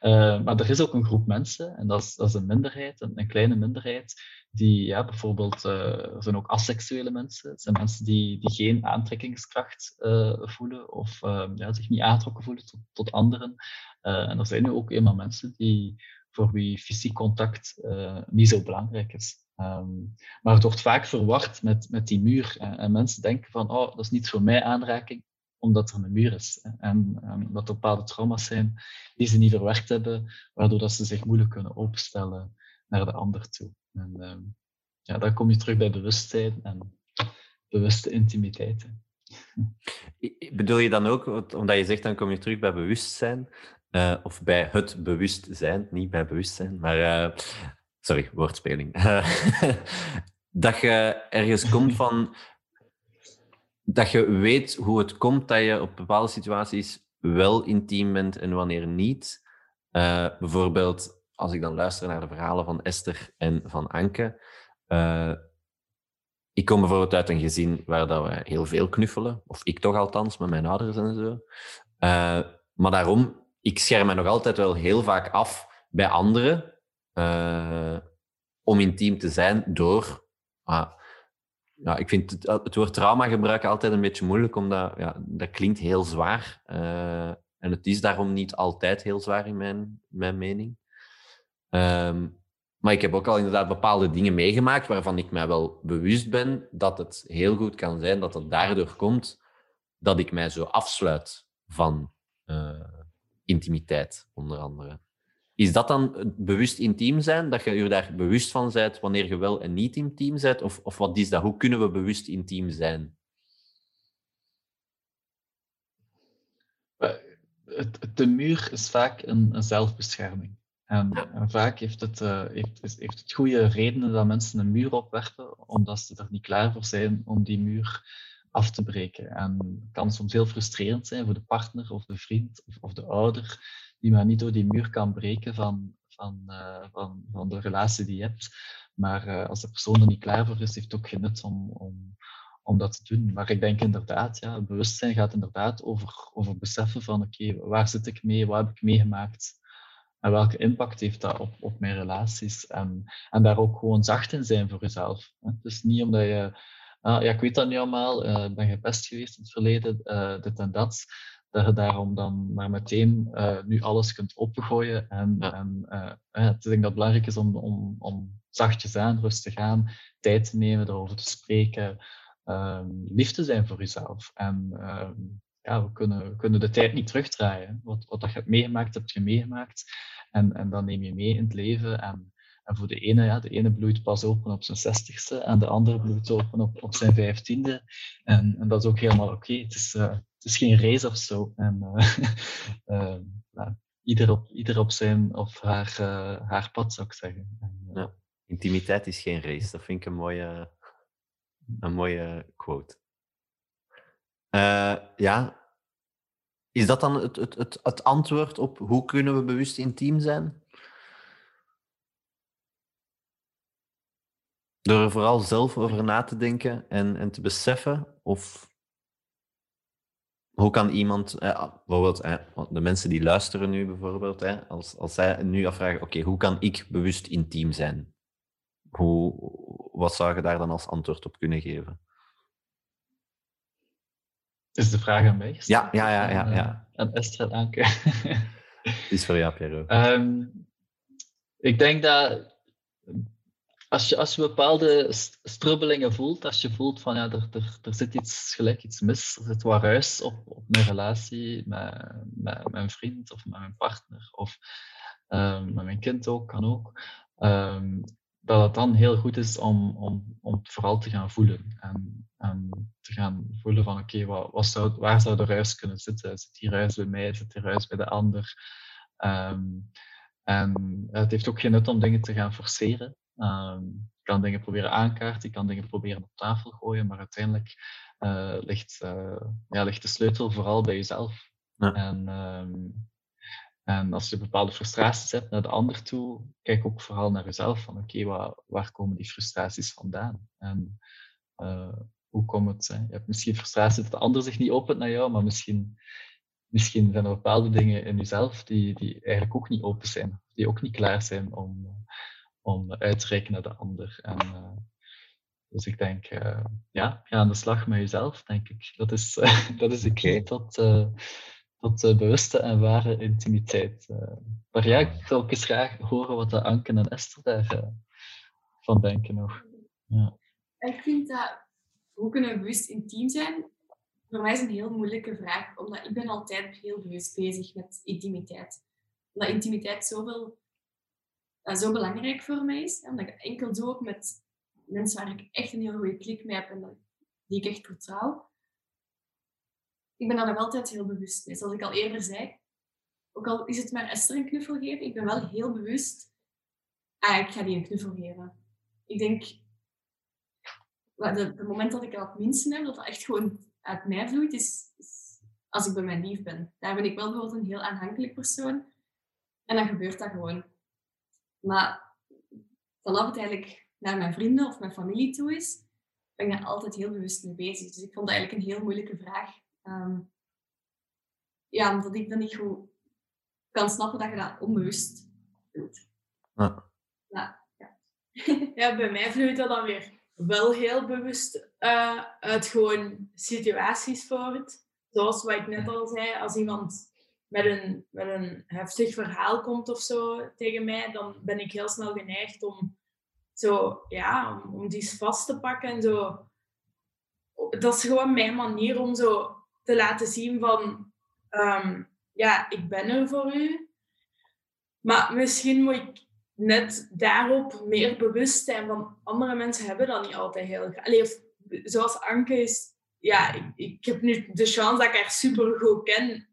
Uh, maar er is ook een groep mensen, en dat is, dat is een minderheid, een, kleine minderheid, die ja, bijvoorbeeld, uh, er zijn ook asexuele mensen. Het zijn mensen die, die geen aantrekkingskracht uh, voelen of ehm, ja, zich niet aangetrokken voelen tot, anderen. en er zijn nu ook eenmaal mensen die, voor wie fysiek contact niet zo belangrijk is. Um, maar het wordt vaak verwacht met, met die muur. En mensen denken van, oh, dat is niet voor mij aanraking omdat er een muur is. En, en dat er bepaalde trauma's zijn die ze niet verwerkt hebben, waardoor dat ze zich moeilijk kunnen openstellen naar de ander toe. En um, ja, dan kom je terug bij bewustzijn en bewuste intimiteit. Bedoel je dan ook, omdat je zegt dan kom je terug bij bewustzijn, uh, of bij het bewustzijn, niet bij bewustzijn, maar uh, sorry, woordspeling. dat je ergens komt van dat je weet hoe het komt dat je op bepaalde situaties wel intiem bent en wanneer niet. Uh, bijvoorbeeld, als ik dan luister naar de verhalen van Esther en van Anke. Uh, ik kom bijvoorbeeld uit een gezin waar dat we heel veel knuffelen, of ik toch althans, met mijn ouders en zo. Uh, maar daarom, ik scherm me nog altijd wel heel vaak af bij anderen om intiem te zijn door ah, ja, ik vind het, het woord trauma gebruiken altijd een beetje moeilijk, omdat ja, dat klinkt heel zwaar. Uh, en het is daarom niet altijd heel zwaar in mijn, mijn mening. Um, maar ik heb ook al inderdaad bepaalde dingen meegemaakt waarvan ik mij wel bewust ben dat het heel goed kan zijn dat het daardoor komt dat ik mij zo afsluit van uh, intimiteit, onder andere. Is dat dan bewust intiem zijn? Dat je je daar bewust van bent wanneer je wel en niet intiem bent? Of, of wat is dat? Hoe kunnen we bewust intiem zijn? De muur is vaak een, een zelfbescherming. En, en, vaak heeft het, uh, heeft, heeft het goede redenen dat mensen een muur opwerpen, omdat ze er niet klaar voor zijn om die muur af te breken. En het kan soms heel frustrerend zijn voor de partner of de vriend of, of de ouder die maar niet door die muur kan breken van, van, uh, van, van de relatie die je hebt. Maar uh, als de persoon er niet klaar voor is, heeft het ook geen nut om, om, om dat te doen. Maar ik denk inderdaad, ja, bewustzijn gaat inderdaad over, over beseffen van oké, waar zit ik mee, wat heb ik meegemaakt en welke impact heeft dat op, op mijn relaties. En, en daar ook gewoon zacht in zijn voor jezelf. Het is niet omdat je, ah, ja, ik weet dat nu allemaal, uh, ben gepest geweest in het verleden, dit en dat dat je daarom dan maar meteen uh, nu alles kunt opgooien. En, ja. en uh, ik denk dat het belangrijk is om, om, om zachtjes aan, rustig aan, tijd te nemen, erover te spreken, um, lief te zijn voor jezelf. En um, ja, we kunnen, we kunnen de tijd niet terugdraaien. Wat, wat dat je hebt meegemaakt, heb je meegemaakt. En, en dan neem je mee in het leven. En, en voor de ene, ja, de ene bloeit pas open op zijn zestigste en de andere bloeit open op, op zijn vijftiende. En, en dat is ook helemaal oké. Okay. Het is, uh, het is geen race of zo. En, uh, nou, ieder, op, ieder op zijn of haar, uh, haar pad, zou ik zeggen. En, ja. Intimiteit is geen race. Dat vind ik een mooie, een mooie quote. ja. Is dat dan het, het, het, het antwoord op hoe kunnen we bewust intiem zijn? Door er vooral zelf over na te denken en, en te beseffen? Of hoe kan iemand, eh, bijvoorbeeld eh, de mensen die luisteren nu bijvoorbeeld, eh, als, als zij nu afvragen, oké, hoe kan ik bewust intiem zijn? Hoe, wat zou je daar dan als antwoord op kunnen geven? Is de vraag aan mij? Ja, ja, ja. ja, ja. Aan Esther, dank u. is voor jou, Piero. Um, ik denk dat als je, als je bepaalde strubbelingen voelt, als je voelt van ja, er, er, er zit iets gelijk iets mis, er zit wat ruis op, op mijn relatie met, met mijn vriend of met mijn partner of um, met mijn kind ook, kan ook, um, dat het dan heel goed is om, om, om het vooral te gaan voelen. En, en te gaan voelen van oké, wat, wat zou, waar zou de ruis kunnen zitten? Zit die ruis bij mij? Zit die ruis bij de ander? Um, en het heeft ook geen nut om dingen te gaan forceren. Um, je kan dingen proberen aankaarten, je kan dingen proberen op tafel gooien, maar uiteindelijk uh, ligt, uh, ja, ligt de sleutel vooral bij jezelf. Ja. En, um, en als je bepaalde frustraties hebt naar de ander toe, kijk ook vooral naar jezelf. Van oké, okay, waar, waar, komen die frustraties vandaan? En uh, hoe komt het? Hè? Je hebt misschien frustratie dat de ander zich niet opent naar jou, maar misschien, misschien zijn er bepaalde dingen in jezelf die, die eigenlijk ook niet open zijn. Die ook niet klaar zijn om, om uit te reiken naar de ander. En, uh, dus ik denk, uh, ja, ga aan de slag met jezelf, denk ik. Dat is, uh, dat is de key tot, tot bewuste en ware intimiteit. maar ja, ik zou ook eens graag horen wat de Anke en Esther daarvan van denken nog. Ja. Ik vind dat, hoe kunnen we bewust intiem zijn? Voor mij is een heel moeilijke vraag, omdat ik ben altijd heel bewust bezig met intimiteit. Omdat intimiteit zoveel dat zo belangrijk voor mij is. Omdat ik enkel doe met mensen waar ik echt een heel goede klik mee heb en die ik echt vertrouw. Ik ben daar nog altijd heel bewust mee. Zoals ik al eerder zei, ook al is het maar Esther een knuffel geven, ik ben wel heel bewust, ah, ik ga die een knuffel geven. Ik denk, het moment dat ik al het minste heb, dat dat echt gewoon uit mij vloeit, is, is, als ik bij mijn lief ben. Daar ben ik wel bijvoorbeeld een heel aanhankelijk persoon. En dan gebeurt dat gewoon. Maar vanaf het eigenlijk naar mijn vrienden of mijn familie toe is, ben ik daar altijd heel bewust mee bezig. Dus ik vond dat eigenlijk een heel moeilijke vraag. Um, ja, omdat ik dan niet goed kan snappen dat je dat onbewust doet. Ja. Ja, ja. ja bij mij vloeit dat dan weer wel heel bewust uh, uit gewoon situaties voort. Zoals wat ik net al zei, als iemand met een, met een heftig verhaal komt of zo tegen mij, dan ben ik heel snel geneigd om zo, ja, om, om die vast te pakken en zo. Dat is gewoon mijn manier om zo te laten zien van, um, ja, ik ben er voor u. Maar misschien moet ik net daarop meer bewust zijn, van andere mensen hebben dat niet altijd heel graag. Allee, zoals Anke is, ja, ik, ik heb nu de chance dat ik haar super goed ken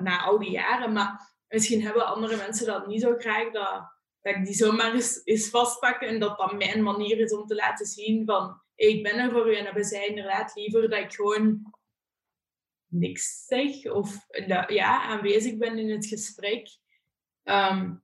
na al die jaren. Maar misschien hebben andere mensen dat niet zo graag, dat, dat ik die zomaar eens, eens vastpakken en dat dat mijn manier is om te laten zien van ik ben er voor u en hebben zij inderdaad liever dat ik gewoon niks zeg of ja, aanwezig ben in het gesprek. Um,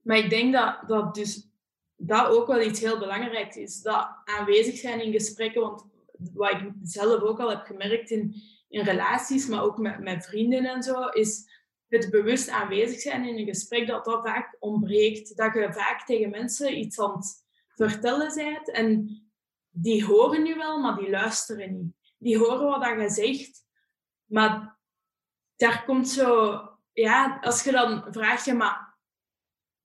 maar ik denk dat, dat dus dat ook wel iets heel belangrijks is. Dat aanwezig zijn in gesprekken, want wat ik zelf ook al heb gemerkt in, in relaties, maar ook met, met vrienden en zo, is het bewust aanwezig zijn in een gesprek dat dat vaak ontbreekt. Dat je vaak tegen mensen iets aan het vertellen bent en die horen nu wel, maar die luisteren niet. Die horen wat je zegt, maar daar komt zo... Ja, als je dan vraagt, je, maar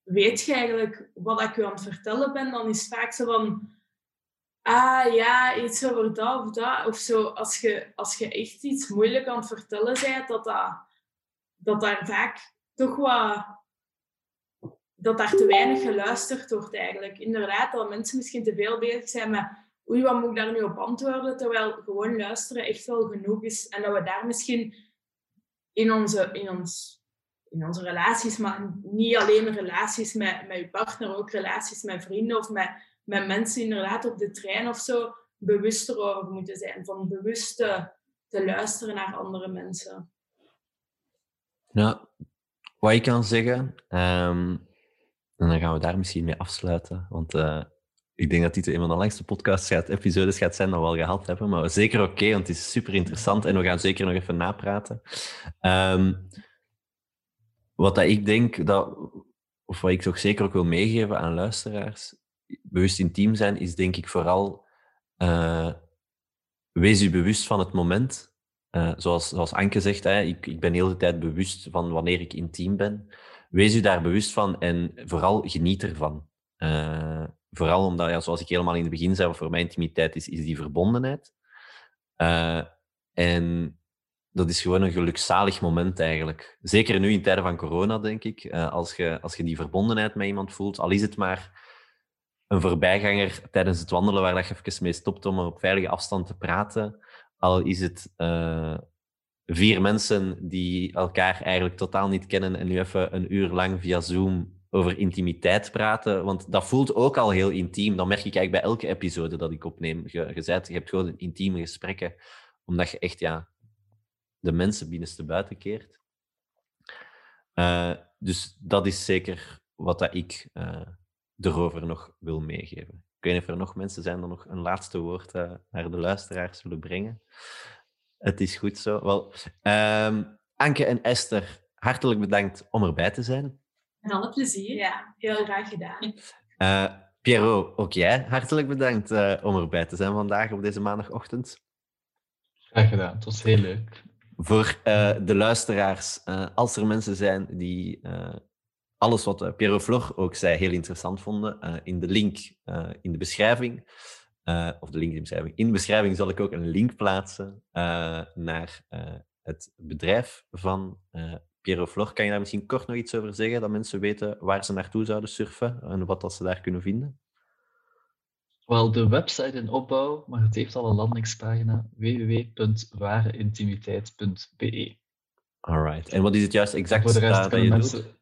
weet je eigenlijk wat ik je aan het vertellen ben? Dan is het vaak zo van ah ja, iets over dat of dat. Of zo, als je, als je echt iets moeilijk aan het vertellen bent, dat, dat, dat daar vaak toch wat... Dat daar te weinig geluisterd wordt eigenlijk. Inderdaad, dat mensen misschien te veel bezig zijn met oei, wat moet ik daar nu op antwoorden? Terwijl gewoon luisteren echt wel genoeg is. En dat we daar misschien in onze, in ons, in onze relaties, maar niet alleen relaties met, met je partner, ook relaties met vrienden of met met mensen inderdaad op de trein of zo bewuster over moeten zijn. Van bewust te, te luisteren naar andere mensen. Ja, wat ik kan zeggen, um, en dan gaan we daar misschien mee afsluiten, want uh, ik denk dat dit een van de langste podcasts gaat, episodes gaat zijn dat we al gehad hebben. Maar zeker oké, want het is super interessant en we gaan zeker nog even napraten. Ehm, wat dat ik denk, dat, of wat ik toch zeker ook wil meegeven aan luisteraars, bewust intiem zijn, is denk ik vooral uh, wees u bewust van het moment. Uh, zoals, zoals Anke zegt, hè, ik, ik ben de hele tijd bewust van wanneer ik intiem ben. Wees u daar bewust van en vooral geniet ervan. Uh, vooral omdat, ja, zoals ik helemaal in het begin zei, wat voor mij intimiteit is, is die verbondenheid. En dat is gewoon een gelukzalig moment eigenlijk. Zeker nu in tijden van corona, denk ik. Als, je, als je die verbondenheid met iemand voelt, al is het maar een voorbijganger tijdens het wandelen waar dat je even mee stopt om op veilige afstand te praten. Al is het uh, vier mensen die elkaar eigenlijk totaal niet kennen en nu even een uur lang via Zoom over intimiteit praten. Want dat voelt ook al heel intiem. Dat merk ik eigenlijk bij elke episode dat ik opneem. Je, je, je hebt gewoon intieme gesprekken, omdat je echt ja, de mensen binnenste buiten keert. Uh, dus dat is zeker wat dat ik uh, erover nog wil meegeven. Ik weet niet of er nog mensen zijn die nog een laatste woord uh, naar de luisteraars willen brengen. Het is goed zo. Wel, um, Anke en Esther, hartelijk bedankt om erbij te zijn. En alle plezier. Ja, heel graag gedaan. Uh, Piero, ook jij hartelijk bedankt uh, om erbij te zijn vandaag op deze maandagochtend. Graag gedaan, het was heel leuk. Voor uh, de luisteraars, als er mensen zijn die alles wat Piero Flor ook zei heel interessant vonden, in de link in de beschrijving, of de link in de beschrijving, in de beschrijving zal ik ook een link plaatsen naar het bedrijf van Piero Flor, kan je daar misschien kort nog iets over zeggen, dat mensen weten waar ze naartoe zouden surfen en wat dat ze daar kunnen vinden? Wel, de website in opbouw, maar het heeft al een landingspagina www.wareintimiteit.be. Alright. En wat is het juist exact Voor de rest dat je mensen... doet?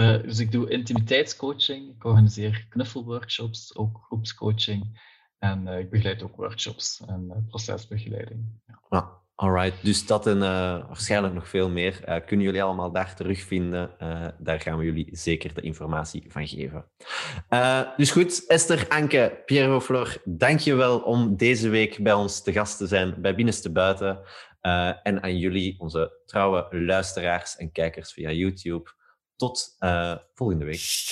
Uh, dus ik doe intimiteitscoaching, ik organiseer knuffelworkshops, ook groepscoaching en uh, ik begeleid ook workshops en uh, procesbegeleiding. Ja. Ah, Alright, dus dat en waarschijnlijk nog veel meer kunnen jullie allemaal daar terugvinden. Daar gaan we jullie zeker de informatie van geven. dus goed, Esther, Anke, Piero, Flor, dank je wel om deze week bij ons te gast te zijn bij Binnenste Buiten. en aan jullie, onze trouwe luisteraars en kijkers via YouTube. Tot volgende week.